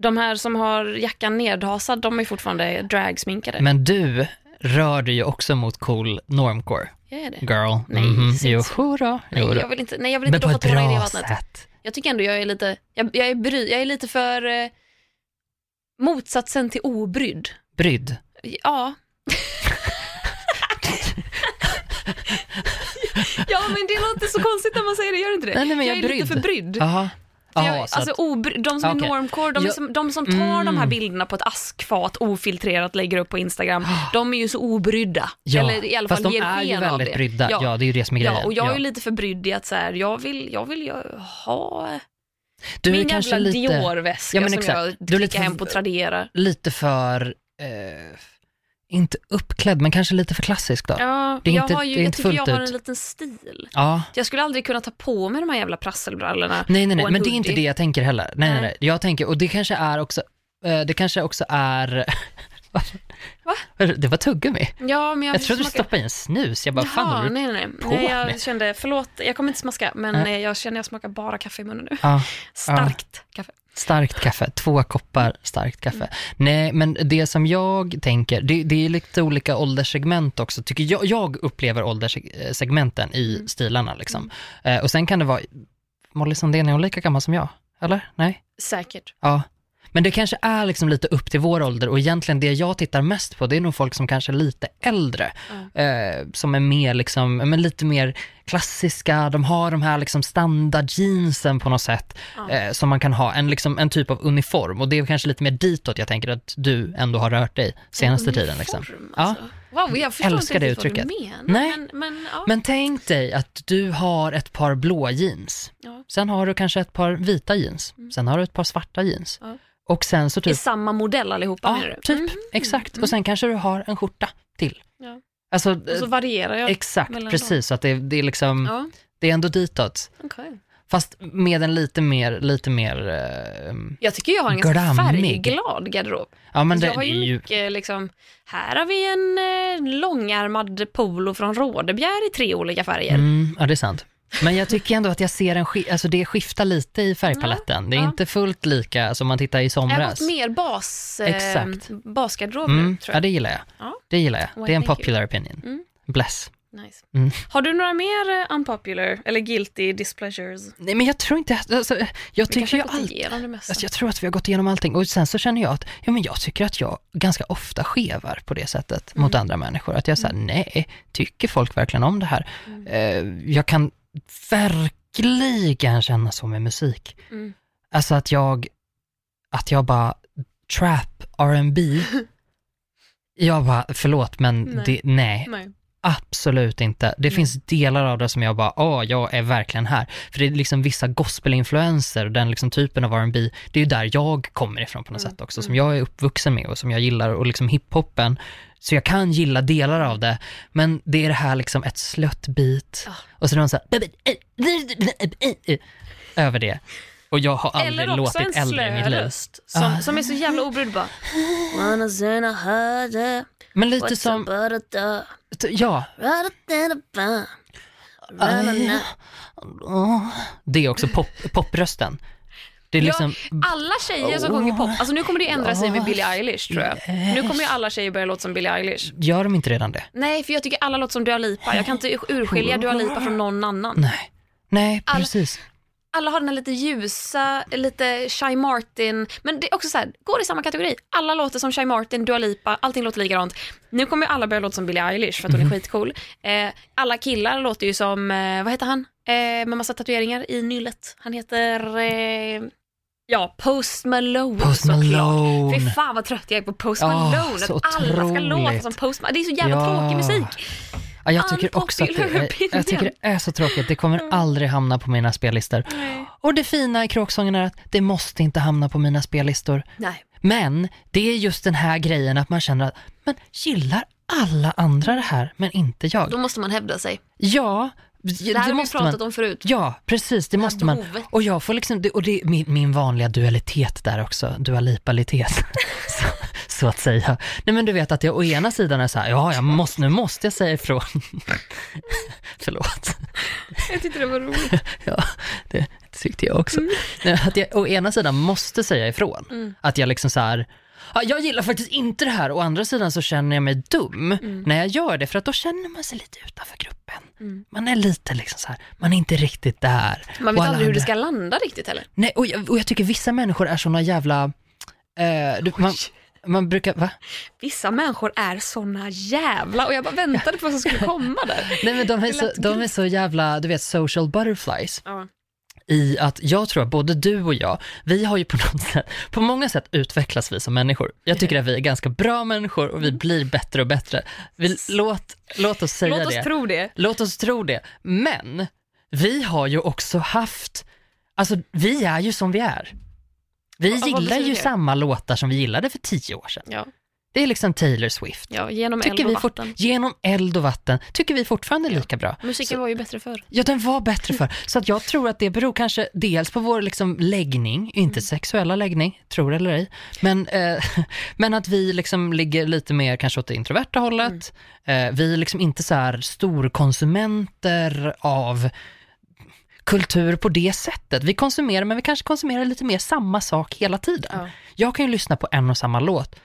De här som har jackan nedhasad, de är fortfarande dragsminkade. Men du rör du ju också mot cool normcore. Jag är det. Girl. Nej, Mhm. säg Jo, jodå. Nej, jodå. jag vill inte, nej, jag vill inte doppa tårna i det vattnet. sätt. Jag tycker ändå jag är lite, jag, jag, är, bry, jag är lite för eh, motsatsen till obrydd. Brydd. Ja. Men det låter så konstigt när man säger det, gör det inte det? Nej, nej, men jag, jag är är lite brydd. för brydd. Jaha, jag, så alltså att, obry, de som är Okej. normcore, de, är Jag- som, de som tar de här Mm. bilderna på ett askfat ofiltrerat lägger upp på Instagram, de är ju så obrydda. ja, Eller i alla fall fast de är ju väldigt det. brydda. Ja. Ja. det är ju det som är grejen. Ja, och jag är ju lite för brydd i att så här, jag vill, jag vill ju ha du är min jävla lite, Dior-väska Ja, men som exakt. jag är klickar hem på Tradera. lite för, eh, inte uppklädd, men kanske lite för klassisk då. Ja, Det är jag, inte- har ju, det är jag inte tycker jag fullt har ut. en liten stil. Ja. Jag skulle aldrig kunna ta på mig de här jävla prasselbrallorna. Nej, nej, nej, men det är inte hoodie. det jag tänker heller. Nej, nej, Nej. nej. Jag tänker, och det kanske är också, eh, det kanske också är... Va? Det var tuggummi. Ja, men jag, Jag trodde du smakar- stoppade i en snus. Jag bara, fan Jaha, håller du... nej, nej, på nej. nej jag med? kände, förlåt, jag kommer inte smaska, men Nej. eh, jag känner jag smakar bara kaffe i munnen nu. Ja, Starkt kaffe. Starkt kaffe, två koppar starkt kaffe. Mm. Nej, men det som jag tänker, det, det är lite olika ålderssegment också, tycker jag. Jag upplever ålderssegmenten i Mm. stilarna liksom. Eh, och sen kan det vara, Molly Sandén, är hon lika gammal som jag? Eller? Nej? Säkert. Ja. Men det kanske är liksom lite upp till vår ålder och egentligen det jag tittar mest på det är nog folk som kanske är lite äldre. Eh, som är mer liksom, men lite mer klassiska, de har de här liksom standardjeansen på något sätt. Eh, som man kan ha, en, liksom, en typ av uniform och det är kanske lite mer ditåt jag tänker att du ändå har rört dig senaste En tiden. Liksom. uniform, Ja. Alltså. Wow, jag förstår Älskar inte det riktigt vad uttrycket. du menar. Nej. Men, men, ja. Men tänk dig att du har ett par blåa jeans. Ja. Sen har du kanske ett par vita jeans. Sen har du ett par svarta jeans. Ja. Och sen så I typ samma modell allihopa Ja, menar du? typ. Mm. Exakt. Och sen kanske du har en skjorta till. Ja. Alltså, Och så varierar jag. exakt, precis. Så att det, det är liksom, Ja, det är ändå ditåt. okej. Fast med en lite mer, lite mer, eh, Jag tycker jag har en ganska Glammig. färgglad garderob. ja men Alltså, det, jag har ju, mycket liksom, här har vi en eh, långärmad polo från Rådebjer i tre olika färger. mm, ja det är sant. Men jag tycker ändå att jag ser en, sk- alltså det skiftar lite i färgpaletten. Det är ja. inte fullt lika som man tittar i Jag har somras. gått mer bas, eh, Exakt. basgarderob nu Mm, tror ja jag. det gillar jag. Ja. Det gillar jag. Why, Det är en thank you. popular opinion. Mm. Bless. Nice. Mm. Har du några mer eh, unpopular eller guilty displeasures? Nej men jag tror inte, alltså, jag Vi tycker ju allt. Alltså jag tror att vi har gått igenom allting och sen så känner jag att, ja men jag tycker att jag ganska ofta skevar på det sättet mot andra människor. Att jag säger nej, tycker folk verkligen om det här? Eh, jag kan verkligen känna så med musik. Mm. Alltså att jag, att jag bara, trap, R&B jag bara, förlåt men Nej. det, nej Nej. absolut inte. Det Nej. finns delar av det som jag bara, åh, jag är verkligen här. För det är liksom vissa gospelinfluenser, den liksom typen av R&B det är ju där jag kommer ifrån på något Mm, sätt också, som jag är uppvuxen med och som jag gillar och liksom hiphopen. Så jag kan gilla delar av det, men det är det här liksom ett slött Ah. och så är de så här, över det. Och jag har aldrig Eller också låtit en äldre i mitt liv. röst som, Ah. som är så jävla obrydd bara. Men lite som, ja, det är också pop, poprösten. Det är Ja, liksom, Alla tjejer som sjunger pop, alltså nu kommer det ändra sig med Billie Eilish tror jag. Nu kommer ju alla tjejer börja låta som Billie Eilish. gör de inte redan det? Nej, för jag tycker alla låter som Dua Lipa. Jag kan inte urskilja Dua Lipa från någon annan. Nej, nej Alla- precis. Alla har den här lite ljusa, lite Shy Martin, men det är också så här, går i samma kategori. Alla låter som Shy Martin, Dua Lipa, allting låter likadant. Nu kommer ju alla börja låta som Billie Eilish för att hon är skitcool. Eh, alla killar låter ju som, eh, vad heter han, eh, med massa tatueringar i nyllet. Han heter, eh, ja, Post Malone Post såklart. Malone. Fy fan vad trött jag är på Post Malone, så att alla ska låta otroligt. som Post Malone. Det är så jävla Ja. tråkig musik. Ja, jag tycker också att det är, jag tycker det är så tråkigt. Det kommer aldrig hamna på mina spellistor. Nej. Och det fina i kråksången är att det måste inte hamna på mina spellistor. Nej. Men det är just den här grejen att man känner att, men gillar alla andra det här, men inte jag? Då måste man hävda sig. Ja, Det här har vi pratat om förut. Ja, precis, det måste man. behovet. Och jag får liksom, det- och det är min, min vanliga dualitet där också, dualipalitet, så, så att säga. Nej men du vet att jag å ena sidan är så här, ja, jag måste, nu måste jag säga ifrån. Förlåt. Jag tyckte det var roligt. Ja, det tyckte jag också. Nej, Att jag å ena sidan måste säga ifrån. Mm. Att jag liksom så här, jag gillar faktiskt inte det här. Å andra sidan så känner jag mig dum Mm. när jag gör det för att då känner man sig lite utanför gruppen. Man är lite liksom så här, man är inte riktigt där. Man vet aldrig hur det andra- ska landa riktigt heller. Nej, och jag, och jag tycker vissa människor är såna jävla, eh, du, man, man brukar, va? Vissa människor är såna jävla och jag bara väntade på vad som skulle komma där. Nej men de är, så, de är så jävla, du vet social butterflies. Ja. I att jag tror att både du och jag, vi har ju på något sätt, på många sätt utvecklas vi som människor. Jag tycker att vi är ganska bra människor och vi blir bättre och bättre. Vi, låt, låt oss säga Låt oss det. tro det. Låt oss tro det. Men vi har ju också haft, alltså vi är ju som vi är. Vi gillar ju det? samma låtar som vi gillade för tio år sedan. Ja, Det är liksom Taylor Swift. ja genom eld Tycker och vi fort, vatten. genom eld och vatten tycker vi fortfarande lika bra. Musiken var ju bättre förr. Ja, den var bättre för. Så att jag tror att det beror kanske dels på vår liksom läggning, inte sexuella läggning, tror eller ej, men, eh, men att vi liksom ligger lite mer kanske åt det introverta hållet. Eh, vi är liksom inte så här storkonsumenter av kultur på det sättet. Vi konsumerar, men vi kanske konsumerar lite mer samma sak hela tiden. Ja. Jag kan ju lyssna på en och samma låt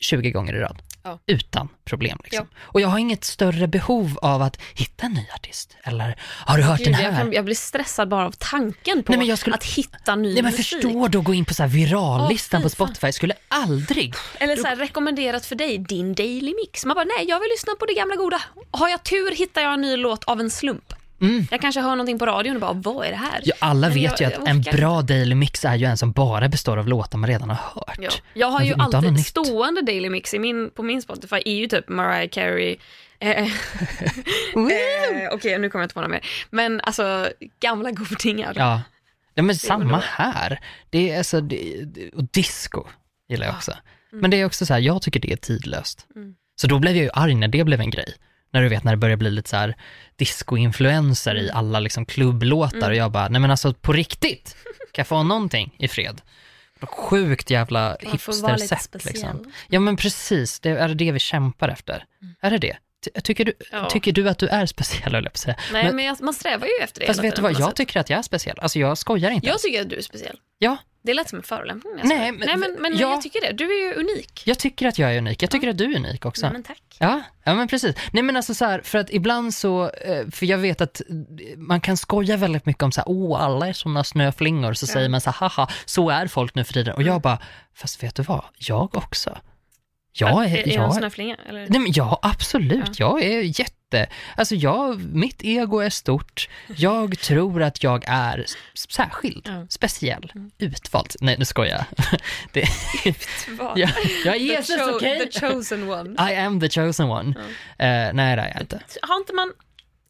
20 gånger i rad. Ja. Utan problem. Liksom. Och jag har inget större behov av att hitta en ny artist. Eller, har du hört Gud, den jag, här? kan, jag blir stressad bara av tanken på Nej, jag skulle- att hitta ny Nej men musik. förstå då, gå in på så här virallistan Åh, på. Spotify. Jag skulle aldrig. Eller så här, rekommenderat för dig, din daily mix. Man bara, nej jag vill lyssna på det gamla goda. Har jag tur hittar jag en ny låt av en slump. Mm. Jag kanske hör någonting på radion och bara, vad är det här? Ja, alla vet jag- ju att en bra daily mix är ju en som bara består av låtar man redan har hört. Ja. Jag har ju ha något alltid nytt. stående daily mix i min, på min Spotify är ju typ Mariah Carey. Eh, eh, Okej, nu kommer jag inte på några mer. Men alltså gamla godingar. Ja, ja men samma här. Det är alltså, det, och disco gillar jag Ja. också. Men det är också så här, jag tycker det är tidlöst. Mm. Så då blev jag ju arg när det blev en grej. När du vet när det börjar bli lite så här disco-influenser i Mm. alla liksom klubblåtar och jag bara, nej men alltså på riktigt, kan jag få någonting i fred? Sjukt jävla hipstersätt liksom. Ja men precis, det är det vi kämpar efter. Är det det? Ty- Tycker du, Mm. Ja. tycker du att du är speciell, höll jag. Nej, Men- men, jag, man strävar ju efter det Fast vet du vad, jag sätt. tycker att jag är speciell. Alltså jag skojar inte. Jag tycker att du är speciell. Ja, Det lät som en förolämpning. jag Nej, men- Nej, men, men ja. jag tycker det. Du är ju unik. jag tycker att jag är unik. Jag tycker att du är unik också. Nej, men tack. Ja, ja men precis. Nej men alltså så här, för att ibland så, eh, för jag vet att eh, man kan skoja väldigt mycket om så här, åh alla är sådana snöflingor, så Ja. säger man så här, haha, så är folk nu för tiden. Och jag bara, fast vet du vad, jag också. Jag är, är, är jag en snöflinga? Eller? nej men ja absolut, jag är jätte, alltså jag, mitt ego är stort, jag tror att jag är särskild, Ja. speciell, utvald. Nej nu skojar jag. Det, Vad? jag, jag är Jesus, okej? the chosen one. I am the chosen one. Eh, nej det är jag inte. Har inte man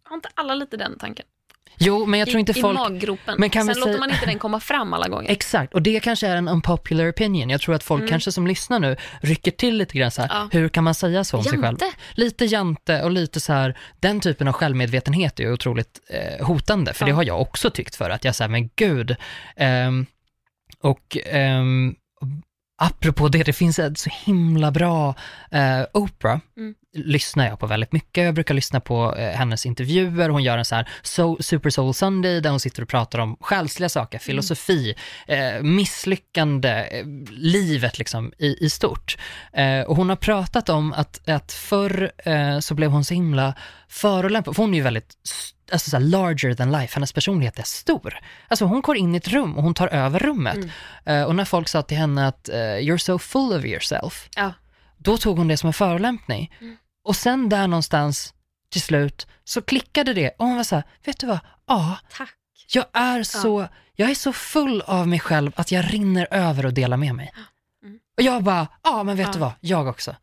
har inte alla lite den tanken? Jo, men jag tror I, inte I folk... maggropen. Men kan Sen vi låter säga- man inte den komma fram alla gånger. Exakt, och det kanske är en unpopular opinion. Jag tror att folk kanske som lyssnar nu rycker till lite grann så här, Mm. Ja. hur kan man säga så om sig själv? Jante. Lite jante och lite så här, den typen av självmedvetenhet är ju otroligt eh, hotande, för Ja. det har jag också tyckt för att jag säger men gud, ehm, och ehm, apropå det, det finns ett så himla bra eh, Oprah, Mm. Lyssnar jag på väldigt mycket. Jag brukar lyssna på eh, hennes intervjuer. Hon gör en så här so, Super Soul Sunday där hon sitter och pratar om själsliga saker, filosofi, eh, misslyckande, eh, livet liksom i, i stort. Och hon har pratat om att, att förr så blev hon så himla förolämpad, för hon är ju väldigt Alltså så här larger than life, hennes personlighet är stor. Alltså hon går in i ett rum och hon tar över rummet. Mm. Eh, och när folk sa till henne att eh, “you're so full of yourself”, Ja. då tog hon det som en förolämpning. Mm. Och sen där någonstans till slut så klickade det och hon var så här, vet du vad? Ja, Tack. jag är så, jag är så full av mig själv att jag rinner över och delar med mig. Mm. Och jag bara, ja men vet Ja. du vad, jag också.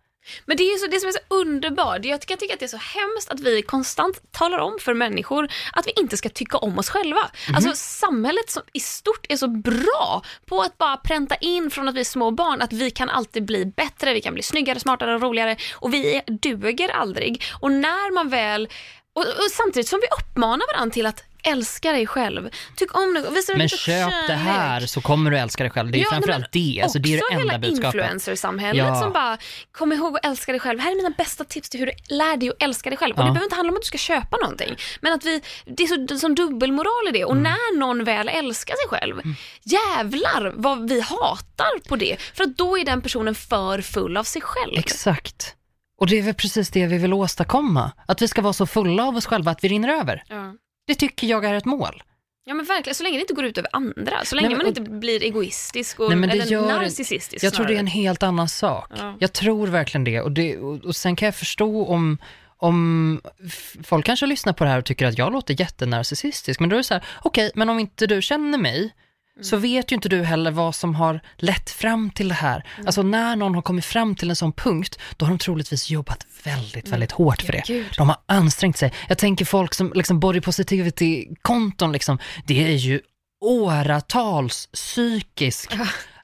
Men det är ju så, det som är så underbart, jag kan tycka att det är så hemskt att vi konstant talar om för människor att vi inte ska tycka om oss själva. Mhm. Alltså samhället som i stort är så bra på att bara pränta in från att vi är små barn att vi kan alltid bli bättre, vi kan bli snyggare, smartare och roligare och vi duger aldrig. Och när man väl, och, och samtidigt som vi uppmanar varandra till att älska dig själg. Tyck om dig, visa dig Men lite köp det kärlek. här så kommer du älska dig själv. Det är Ja, framförallt det, alltså det är också det enda hela budskapet. influencersamhället Ja. som bara, kom ihåg att älska dig själv. Här är mina bästa tips till hur du lär dig att älska dig själv. Och Ja. det behöver inte handla om att du ska köpa någonting. Men att vi, det är så, det är sån dubbelmoral i det. Mm. Och när någon väl älskar sig själv, jävlar vad vi hatar på det. För att då är den personen för full av sig själv. Exakt. Och det är väl precis det vi vill åstadkomma. Att vi ska vara så fulla av oss själva att vi rinner över. Ja. Det tycker jag är ett mål. Ja men verkligen, så länge det inte går ut över andra. Så länge Nej, men- man inte blir egoistisk och, Nej, men det eller gör- narcissistisk Jag tror det är en snarare. helt annan sak. Ja. Jag tror verkligen det. Och, det och, och sen kan jag förstå om, om folk kanske lyssnar på det här och tycker att jag låter jättenarcissistisk. Men då är det så här, okej, men om inte du känner mig, så vet ju inte du heller vad som har lett fram till det här. Alltså när någon har kommit fram till en sån punkt, då har de troligtvis jobbat väldigt, väldigt hårt för Ja, det. gud. De har ansträngt sig. Jag tänker folk som liksom body positivity-konton, liksom, det är ju åratals psykisk,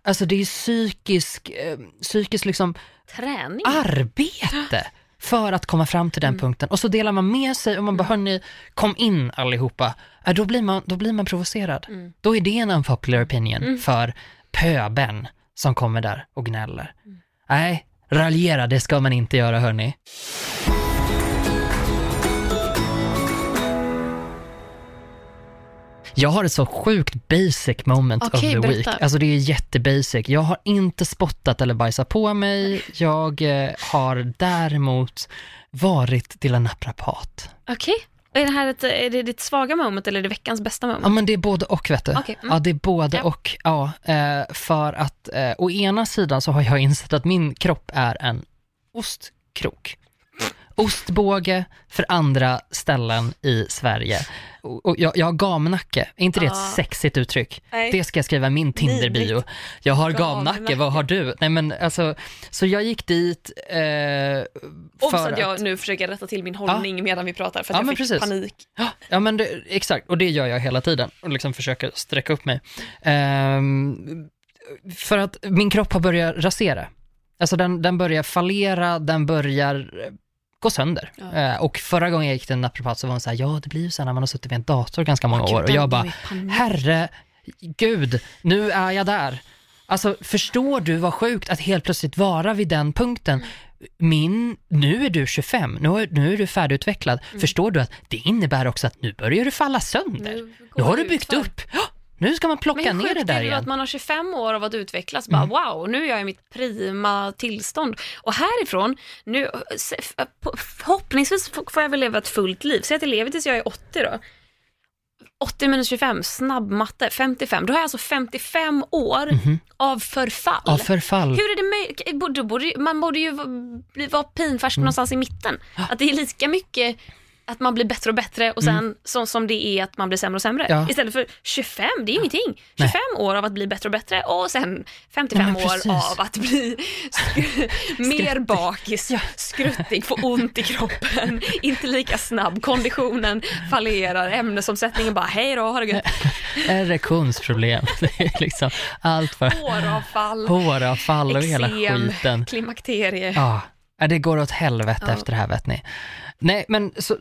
alltså det är psykisk, eh, psykisk liksom Träning. arbete för att komma fram till den punkten. Och så delar man med sig och man bara, hörni, kom in allihopa. Äh, då, blir man, då blir man provocerad. Då är det en unpopular opinion för pöben som kommer där och gnäller. Nej, raljera, det ska man inte göra hörni. Jag har ett så sjukt basic moment Okej, of the week. berätta. Alltså det är jättebasic. Jag har inte spottat eller bajsat på mig. Jag eh, har däremot varit till en naprapat. Okej. Och Är det här ett, är det ditt svaga moment eller är det veckans bästa moment? Ja men det är både och vet du. Okej, mm. Ja det är både Ja. och. Ja, eh, för att eh, å ena sidan så har jag insett att min kropp är en ostkrok. Ostbåge för andra ställen i Sverige. Och och jag, jag har gamnacke, är inte det ett Ah. sexigt uttryck? Nej. Det ska jag skriva i min Tinder-bio. Jag har gamnacke, Gamnacke. vad har du? Nej men alltså, så jag gick dit eh, Obs för att jag nu försöker rätta till min hållning medan vi pratar för att Ja, jag men fick precis. panik. Ja men det, exakt, och det gör jag hela tiden och liksom försöker sträcka upp mig. Ehm, för att min kropp har börjat rasera. Alltså den, den börjar fallera, den börjar gå sönder. Ja. Eh, och förra gången jag gick till en naprapat så var hon så här, ja det blir ju så när man har suttit vid en dator ganska många år. Och jag bara, herre gud, nu är jag där. Alltså förstår du vad sjukt att helt plötsligt vara vid den punkten. Min, nu är du 25, nu är, nu är du färdigutvecklad. Förstår du att det innebär också att nu börjar du falla sönder. Nu Nu, har du byggt utför. upp. Nu ska man plocka ner det där igen. Mm. att man har 25 år av att utvecklas, bara wow, nu är jag i mitt prima tillstånd. Och härifrån, nu, på- förhoppningsvis får jag väl leva ett fullt liv. Säg att jag lever tills jag är 80 då. 80 minus 25, snabb matte, 55. Då har jag alltså 55 år av förfall. Av förfall. Hur är det möjligt? Man borde ju vara pinfärsk Mm. någonstans i mitten. Att det är lika mycket att man blir bättre och bättre och sen som, som det är att man blir sämre och sämre. Mm. Ja. Istället för 25, det är ingenting. 25 år av att bli bättre och bättre och sen 55 Nej, år av att bli mer bakis, Ja. skruttig, få ont i kroppen, inte lika snabb, konditionen fallerar, ämnesomsättningen bara hej då, ha det gött. Erektionsproblem. Det är liksom allt för Håravfall, håravfall och hela eksem, skiten. klimakterie. Ja, det går åt helvete Ja. efter det här vet ni. Nej, men så,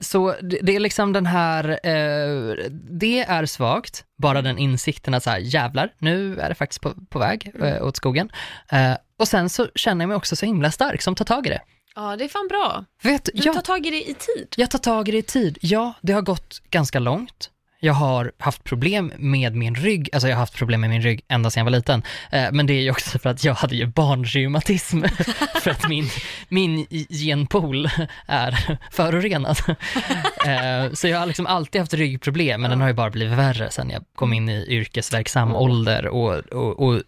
så det det är liksom den här, eh, det är svagt, bara den insikten att så här, jävlar, nu är det faktiskt på, på väg eh, åt skogen. Eh, och sen så känner jag mig också så himla stark som tar tag i det. Ja, det är fan bra. Vet, Du ja, tar tag i det i tid. jag tar tag i det i tid. Ja, det har gått ganska långt. Jag har haft problem med min rygg, alltså jag har haft problem med min rygg ända sedan jag var liten. Eh, men det är ju också för att jag hade ju barnreumatism, för att min, min genpool är förorenad. Eh, så jag har liksom alltid haft ryggproblem, men den har ju bara blivit värre sedan jag kom in i yrkesverksam ålder och, och, och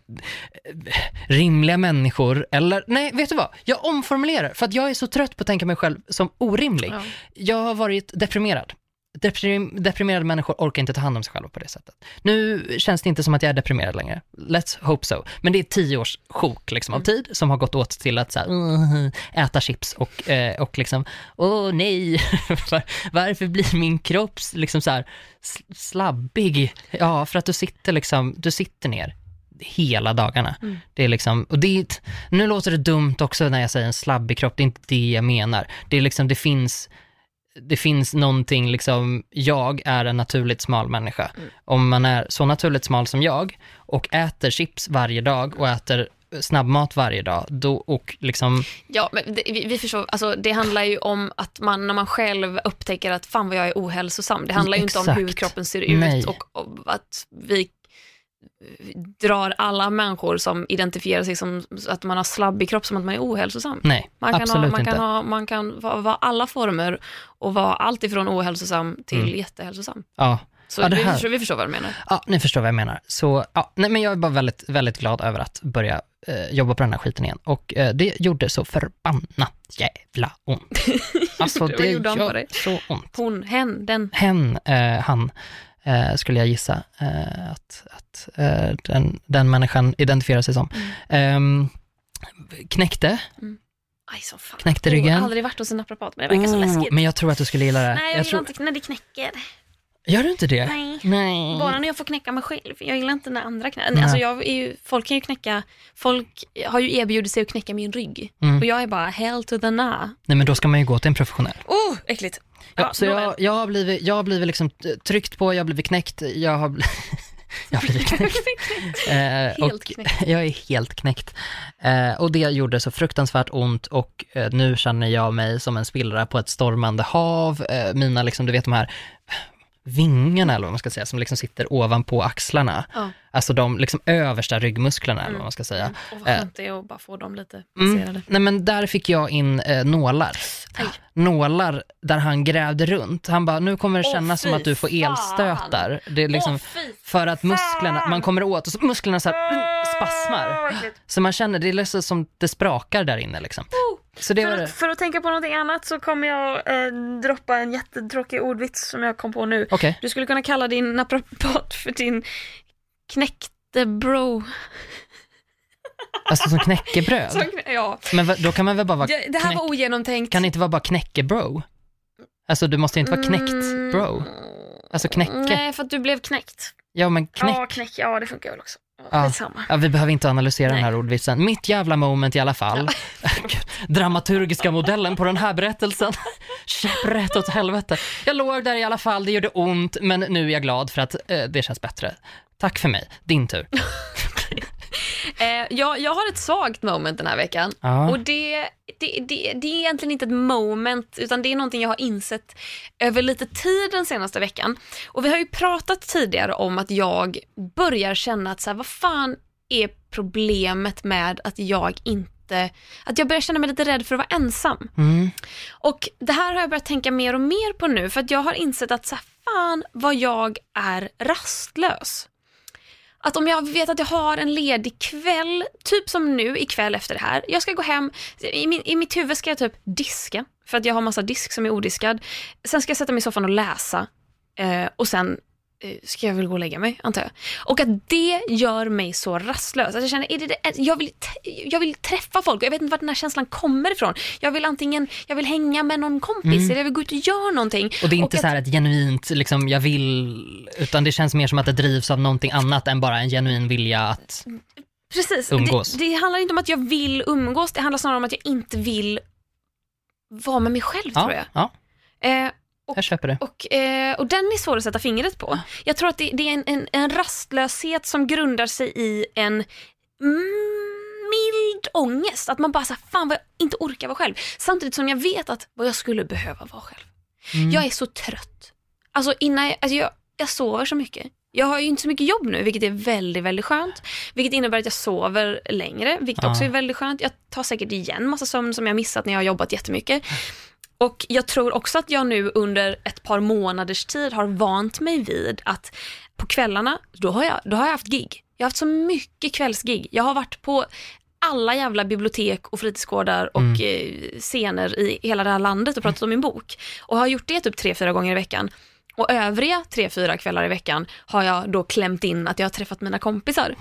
rimliga människor, eller nej, vet du vad? Jag omformulerar, för att jag är så trött på att tänka mig själv som orimlig. Ja. Jag har varit deprimerad. Deprim, deprimerade människor orkar inte ta hand om sig själva på det sättet. Nu känns det inte som att jag är deprimerad längre. Let's hope so. Men det är tio års sjok liksom, av tid som har gått åt till att så här, "Uh, äta chips och, eh, och liksom, åh nej, Var, varför blir min kropp liksom så här sl- slabbig? Ja, för att du sitter liksom, du sitter ner hela dagarna. Det är liksom, och det är, nu låter det dumt också när jag säger en slabbig kropp, det är inte det jag menar. Det är liksom, det finns det finns någonting, liksom, jag är en naturligt smal människa. Mm. Om man är så naturligt smal som jag och äter chips varje dag och äter snabbmat varje dag, då, och liksom, Ja, men det, vi, vi förstår, alltså, det handlar ju om att man, när man själv upptäcker att fan vad jag är ohälsosam, det handlar ju inte om hur Exakt. kroppen ser ut och, och att vi drar alla människor som identifierar sig som att man har slabbig kropp som att man är ohälsosam. nej, Man kan, absolut ha, man inte. kan, ha, man kan vara, vara alla former och vara allt ifrån ohälsosam till Mm. jättehälsosam. Ja. Så Ja, det vi, förstår, vi förstår vad du menar. Ja, ni förstår vad jag menar. Så, ja, nej, men jag är bara väldigt, väldigt glad över att börja eh, jobba på den här skiten igen. Och eh, det gjorde så förbannat jävla ont. Alltså Vad det gjorde gör så ont. Hon, hen, den. Hen, eh, han, eh, skulle jag gissa eh, att, att eh, den, den människan identifierar sig som. Ehm, knäckte, Aj, så fan. Knäckte Jag ryggen. har aldrig varit hos en naprapat, men det verkar så Oh, läskigt. men jag tror att du skulle gilla det. Nej, jag, gillar tror, inte när det knäcker. Gör du inte det? Nej. Nej. Bara när jag får knäcka mig själv. Jag gillar inte när andra knäcker. Alltså jag är ju, folk kan ju knäcka, folk har ju erbjudit sig att knäcka min rygg. Mm. Och jag är bara hell to the na. Nej, men då ska man ju gå till en professionell. Oh, äckligt. Ja, så nåväl. jag, jag, har blivit, jag har blivit liksom tryckt på, jag har blivit knäckt, jag har, bl- jag blivit knäckt. Eh, och knäckt. Jag är helt knäckt. Eh, och det gjorde så fruktansvärt ont och eh, nu känner jag mig som en spillra på ett stormande hav. Eh, mina, liksom, du vet de här vingarna eller vad man ska säga, som liksom sitter ovanpå axlarna. Ja. Alltså de liksom översta ryggmusklerna eller vad man ska säga. Och vad skönt det är att bara få dem lite Mm. Nej men där fick jag in eh, nålar. Aj. Nålar där han grävde runt. Han bara, nu kommer det kännas som fy att du får elstötar. Det är liksom fy för att musklerna, man kommer åt och så musklerna så här, mm, spasmar. Så man känner, det är liksom som det sprakar där inne liksom. Så det För det. att, för att tänka på någonting annat så kommer jag eh, droppa en jättetråkig ordvits som jag kom på nu. Okej, Du skulle kunna kalla din naprapat för din knäckte bro. alltså som knäckebröd. Så knä- ja. Men då kan man väl bara vara Det, det här knäck... var ogenomtänkt. Kan det inte vara bara knäckebro? Alltså du måste inte vara knäckt Mm. bro. Alltså knäcke. Nej, för att du blev knäckt. Ja men knäck. Ja, knäck. Ja, det funkar väl också. Ja, Ja. Ja, vi behöver inte analysera Nej. den här ordvitsen. Mitt jävla moment i alla fall. Gud, Dramaturgiska modellen på den här berättelsen. Käpprätt åt helvete. Jag låg där i alla fall, det gjorde ont, men nu är jag glad för att eh, det känns bättre. Tack för mig, din tur. Eh, jag, jag har ett svagt moment den här veckan. Ja. Och det, det, det, det är egentligen inte ett moment, utan det är någonting jag har insett över lite tid den senaste veckan. Och vi har ju pratat tidigare om att jag börjar känna att så här, vad fan är problemet med att jag inte, att jag börjar känna mig lite rädd för att vara ensam. Mm. Och det här har jag börjat tänka mer och mer på nu för att jag har insett att så här, fan vad jag är rastlös. Att om jag vet att jag har en ledig kväll, typ som nu ikväll efter det här. Jag ska gå hem, i, min, i mitt huvud ska jag typ diska, för att jag har massa disk som är odiskad. Sen ska jag sätta mig i soffan och läsa eh, och sen ska jag väl gå och lägga mig, antar jag. Och att det gör mig så rastlös. Att jag känner, är det, det, jag, vill, jag vill träffa folk och jag vet inte var den här känslan kommer ifrån. Jag vill antingen, jag vill hänga med någon kompis eller jag vill gå ut och göra någonting. Mm. Och det är inte att- så här ett genuint, liksom, jag vill, utan det känns mer som att det drivs av någonting annat än bara en genuin vilja att, Precis. umgås. Det, det handlar inte om att jag vill umgås, det handlar snarare om att jag inte vill vara med mig själv tror ja, jag. ja, Eh, jag köper det. och, eh, och den är svår att sätta fingret på. Jag tror att det, det är en, en, en rastlöshet som grundar sig i en mm, mild ångest. Att man bara säger fan vad jag inte orkar vara själv. Samtidigt som jag vet att vad jag skulle behöva vara själv. Mm. Jag är så trött. Alltså innan jag, alltså jag, jag sover så mycket. Jag har ju inte så mycket jobb nu, vilket är väldigt, väldigt skönt. Vilket innebär att jag sover längre, vilket Ja. också är väldigt skönt. Jag tar säkert igen massa sömn som jag missat när jag har jobbat jättemycket. Och jag tror också att jag nu under ett par månaders tid har vant mig vid att på kvällarna, då har jag, då har jag haft gig. Jag har haft så mycket kvällsgig. Jag har varit på alla jävla bibliotek och fritidsgårdar och Mm. eh, scener i hela det här landet och pratat om min bok. Och har gjort det typ tre, fyra gånger i veckan. Och övriga tre, fyra kvällar i veckan har jag då klämt in att jag har träffat mina kompisar.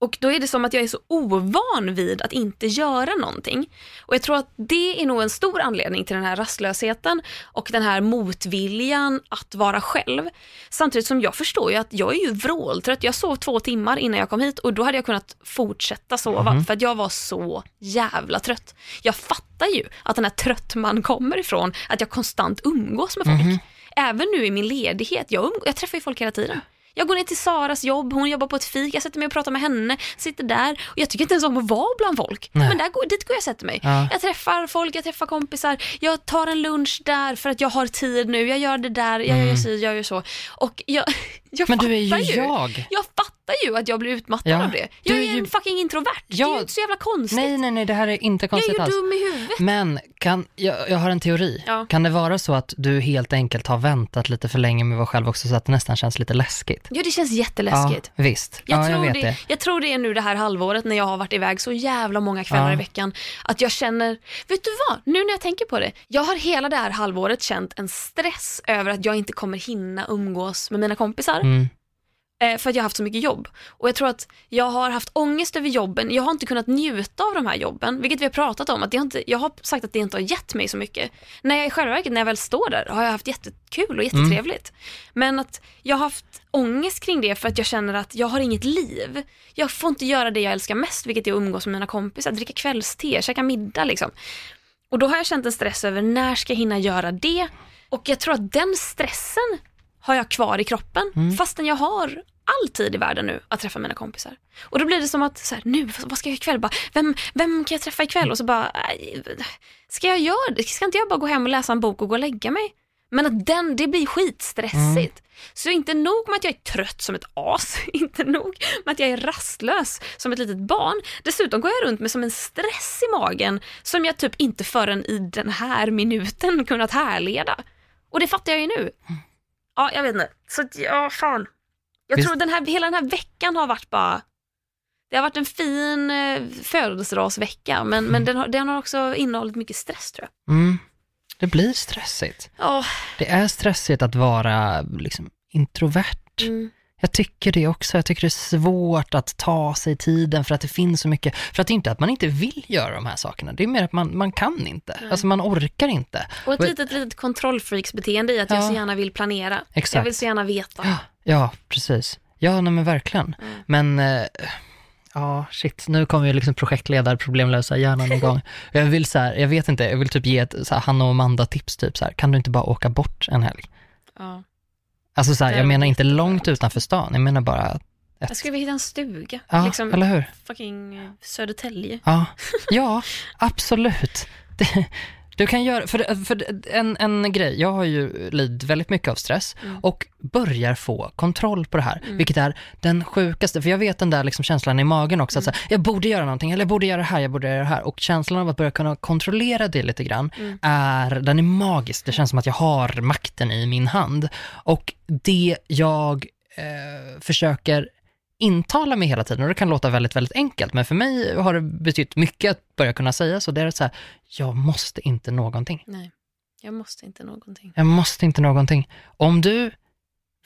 Och då är det som att jag är så ovan vid att inte göra någonting. Och jag tror att det är nog en stor anledning till den här rastlösheten och den här motviljan att vara själv. Samtidigt som jag förstår ju att jag är ju vråltrött. Jag sov två timmar innan jag kom hit och då hade jag kunnat fortsätta sova för att jag var så jävla trött. Jag fattar ju att den här trött man kommer ifrån att jag konstant umgås med folk. Även nu i min ledighet, jag, umg- jag träffar ju folk hela tiden. Jag går ner till Saras jobb, hon jobbar på ett fik, jag sätter mig och pratar med henne, sitter där och jag tycker inte ens om att vara bland folk. Nej. Men där går, dit går jag och sätter mig. Ja. Jag träffar folk, jag träffar kompisar, jag tar en lunch där för att jag har tid nu, jag gör det där, jag gör si, jag gör så. Och jag, jag. Men du är ju ju jag. Jag fattar ju att jag blir utmattad Ja, av det. du Jag är är, ju- en fucking introvert, det är Ja. ju inte så jävla konstigt. Nej, nej, nej, det här är inte jag är konstigt ju alls. dum i huvudet. Men kan, jag, jag har en teori. Ja. Kan det vara så att du helt enkelt har väntat lite för länge med att vara själv också så att det nästan känns lite läskigt? Ja, det känns jätteläskigt. Ja, visst. Jag, ja, tror jag vet det, det. jag tror det är nu det här halvåret när jag har varit iväg så jävla många kvällar Ja. i veckan att jag känner, vet du vad, nu när jag tänker på det, jag har hela det här halvåret känt en stress över att jag inte kommer hinna umgås med mina kompisar Mm. eh, för att jag har haft så mycket jobb. Och jag tror att jag har haft ångest över jobben, jag har inte kunnat njuta av de här jobben, vilket vi har pratat om, att har inte, jag har sagt att det inte har gett mig så mycket. När jag i själva verket, när jag väl står där, har jag haft jättekul och jättetrevligt. Men att jag har haft ångest kring det för att jag känner att jag har inget liv. Jag får inte göra det jag älskar mest, vilket är att umgås med mina kompisar, dricka kvällste, käka middag liksom. Och då har jag känt en stress över när ska jag hinna göra det? Och jag tror att den stressen har jag kvar i kroppen fastän jag har all tid i världen nu att träffa mina kompisar. Och då blir det som att, så här, nu, vad ska jag göra ikväll? Bara, vem, vem kan jag träffa ikväll? Och så bara, "Aj, ska jag göra det? Ska inte jag bara gå hem och läsa en bok och gå och lägga mig? Men att den, det blir skitstressigt. Så inte nog med att jag är trött som ett as, inte nog med att jag är rastlös som ett litet barn. Dessutom går jag runt med som en stress i magen som jag typ inte förrän i den här minuten kunnat härleda. Och det fattar jag ju nu. Ja, jag vet inte. Så ja, fan. Jag Visst- tror den här, hela den här veckan har varit bara det har varit en fin eh, födelsedagsvecka men, men den, har, den har också innehållit mycket stress tror jag. Mm. Det blir stressigt. Ja, Det är stressigt att vara liksom, introvert. mm, Jag tycker det också. Jag tycker det är svårt att ta sig tiden för att det finns så mycket. För att det är inte att man inte vill göra de här sakerna. Det är mer att man, man kan inte. Nej. Alltså man orkar inte. och ett litet, litet kontrollfreaksbeteende i att jag Ja. så gärna vill planera. Exakt. Jag vill så gärna veta. Ja, Ja, precis. Ja, nej men verkligen. Mm. Men, eh, ja, shit, nu kommer ju liksom projektledare, problemlösa hjärnan igång. jag vill så här, jag vet inte, jag vill typ ge ett så här, Hanna och Amanda-tips, typ så här, kan du inte bara åka bort en helg? Ja. Alltså så här, jag menar inte långt utanför stan, jag menar bara, Jag skulle vilja hitta en stuga. ja, liksom eller hur? fucking eh, Södertälje. Ja, ja absolut. Det, du kan göra, för, för en, en grej, jag har ju lidit väldigt mycket av stress Mm. och börjar få kontroll på det här, Mm. vilket är den sjukaste, för jag vet den där liksom känslan i magen också, att Mm. så här, jag borde göra någonting, eller jag borde göra det här, jag borde göra det här, och känslan av att börja kunna kontrollera det lite grann, Mm. är, den är magisk, det känns som att jag har makten i min hand, och det jag eh, försöker intala mig hela tiden och det kan låta väldigt, väldigt enkelt, men för mig har det betytt mycket att börja kunna säga så. Det är så här, jag måste inte någonting. Nej, jag måste inte någonting. Jag måste inte någonting. Om du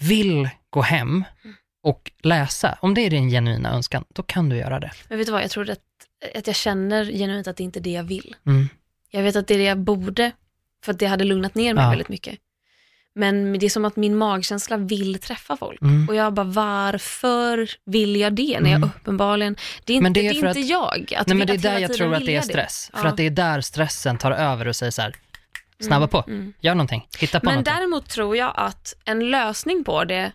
vill gå hem och läsa, om det är din genuina önskan, då kan du göra det. Men vet du vad, jag tror att, att jag känner genuint att det inte är det jag vill. Mm. Jag vet att det är det jag borde, för att det hade lugnat ner mig Ja. väldigt mycket. Men det är som att min magkänsla vill träffa folk. Mm. Och jag bara, varför vill jag det? När jag Mm. uppenbarligen, det är inte, Men det det är är för inte att- jag. Att Nej, men det är där jag tror att det är stress. För Ja. att det är där stressen tar över och säger så här, snabba på, Mm. gör någonting, hitta på Men någonting. däremot tror jag att en lösning på det,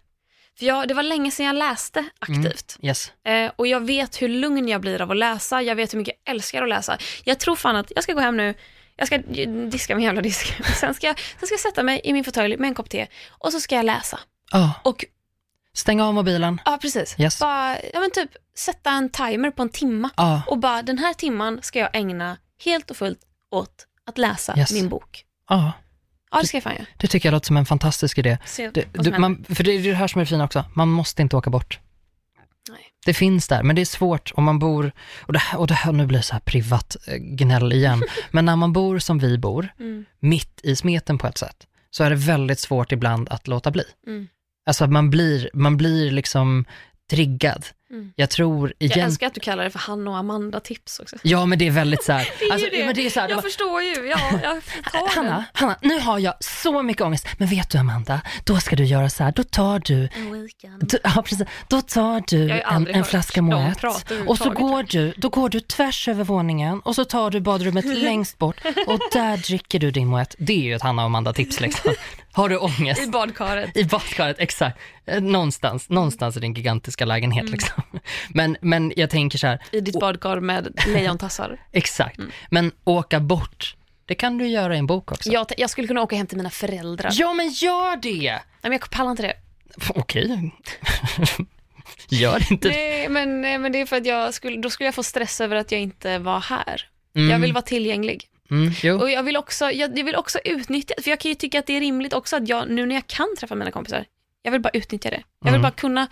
för jag, det var länge sedan jag läste aktivt. Yes. Eh, och jag vet hur lugn jag blir av att läsa, jag vet hur mycket jag älskar att läsa. Jag tror fan att jag ska gå hem nu, jag ska diska min jävla disk. Sen ska, jag, sen ska jag sätta mig i min fåtölj med en kopp te och så ska jag läsa. Ja, Och stäng av mobilen. ja, precis. Yes. Bara, ja, men typ sätta en timer på en timma Ja, och bara den här timman ska jag ägna helt och fullt åt att läsa Yes. min bok. ja, Ja, det ska jag fan göra. det tycker jag låter som en fantastisk idé. Det, du, man, för det är det här som är det fina också, man måste inte åka bort. Nej. Det finns där, men det är svårt om man bor, och det här, och det här nu blir så här privat eh, gnäll igen, men när man bor som vi bor, Mm, mitt i smeten på ett sätt, så är det väldigt svårt ibland att låta bli. mm, Alltså man blir, man blir liksom triggad. Jag tror Jag igen... älskar att du kallar det för Hanna och Amanda-tips också. Ja men det är väldigt så här, Det är alltså, det. Men det är så här, det jag var- förstår ju, ja, jag tar. Hanna, Hanna, nu har jag så mycket ångest. Men vet du Amanda, då ska du göra så här, då tar du En weekend. Du, ja, precis. Då tar du Jag en, en flaska Moët och så går du, då går du tvärs över våningen och så tar du badrummet längst bort och där dricker du din Moët. Det är ju ett Hanna och Amanda-tips liksom. Har du ångest? I badkaret. I badkaret, exakt. Eh, Någonstans, någonstans i din gigantiska lägenhet Mm. liksom. Men, men jag tänker så här, I ditt badkar med lejontassar. exakt. Mm. Men åka bort, det kan du göra i en bok också. Jag, jag skulle kunna åka hem till mina föräldrar. Ja men gör det! Nej, men jag pallar inte det. Okej. gör inte det. Nej, men, nej, men det är för att jag skulle, då skulle jag få stress över att jag inte var här. Mm, Jag vill vara tillgänglig. Mm. Och jag vill, också, jag, jag vill också utnyttja, för jag kan ju tycka att det är rimligt också att jag, nu när jag kan träffa mina kompisar, jag vill bara utnyttja det. Jag vill Mm. bara kunna,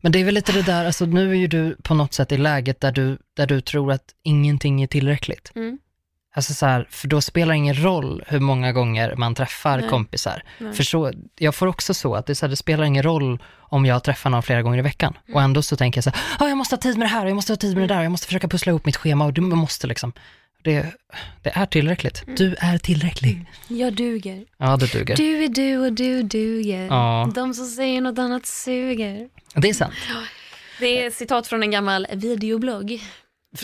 Men det är väl lite det där, alltså nu är ju du på något sätt i läget där du, där du tror att ingenting är tillräckligt. Mm. Alltså så här, för då spelar det ingen roll hur många gånger man träffar Nej. kompisar. Nej. För så, jag får också så att det, så här, det spelar ingen roll om jag träffar någon flera gånger i veckan. Mm. Och ändå så tänker jag så här, "Ah, jag måste ha tid med det här, och jag måste ha tid med det där, och jag måste försöka pussla ihop mitt schema och du måste liksom. Det, det är tillräckligt. Mm. Du är tillräcklig. jag duger. Ja, det duger. Du är du och du duger. Ja. De som säger något annat suger. Det är sant. Det är ett citat från en gammal videoblogg.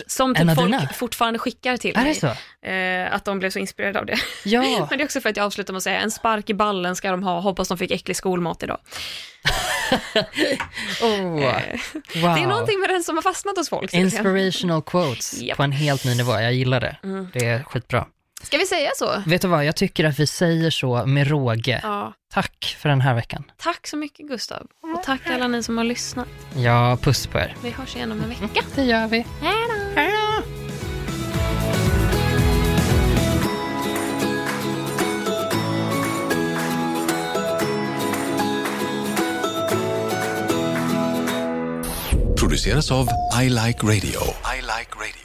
Som typ folk dina? fortfarande skickar till Är mig. det så? Eh, att de blev så inspirerade av det. Ja. Men det är också för att jag avslutar med att säga en spark i ballen ska de ha, hoppas de fick äcklig skolmat idag. Oh, Eh, wow. Det är någonting med den som har fastnat hos folk. Inspirational quotes Japp. på en helt ny nivå. Jag gillar det. Mm. Det är skitbra. Ska vi säga så? Vet du vad, jag tycker att vi säger så med råge. Ja. Tack för den här veckan. Tack så mycket Gustav. Och tack alla ni som har lyssnat. Ja, puss på er. Vi hörs igen om en vecka. Det gör vi. Hej då! Hej då! produceras av I Like Radio. I like radio.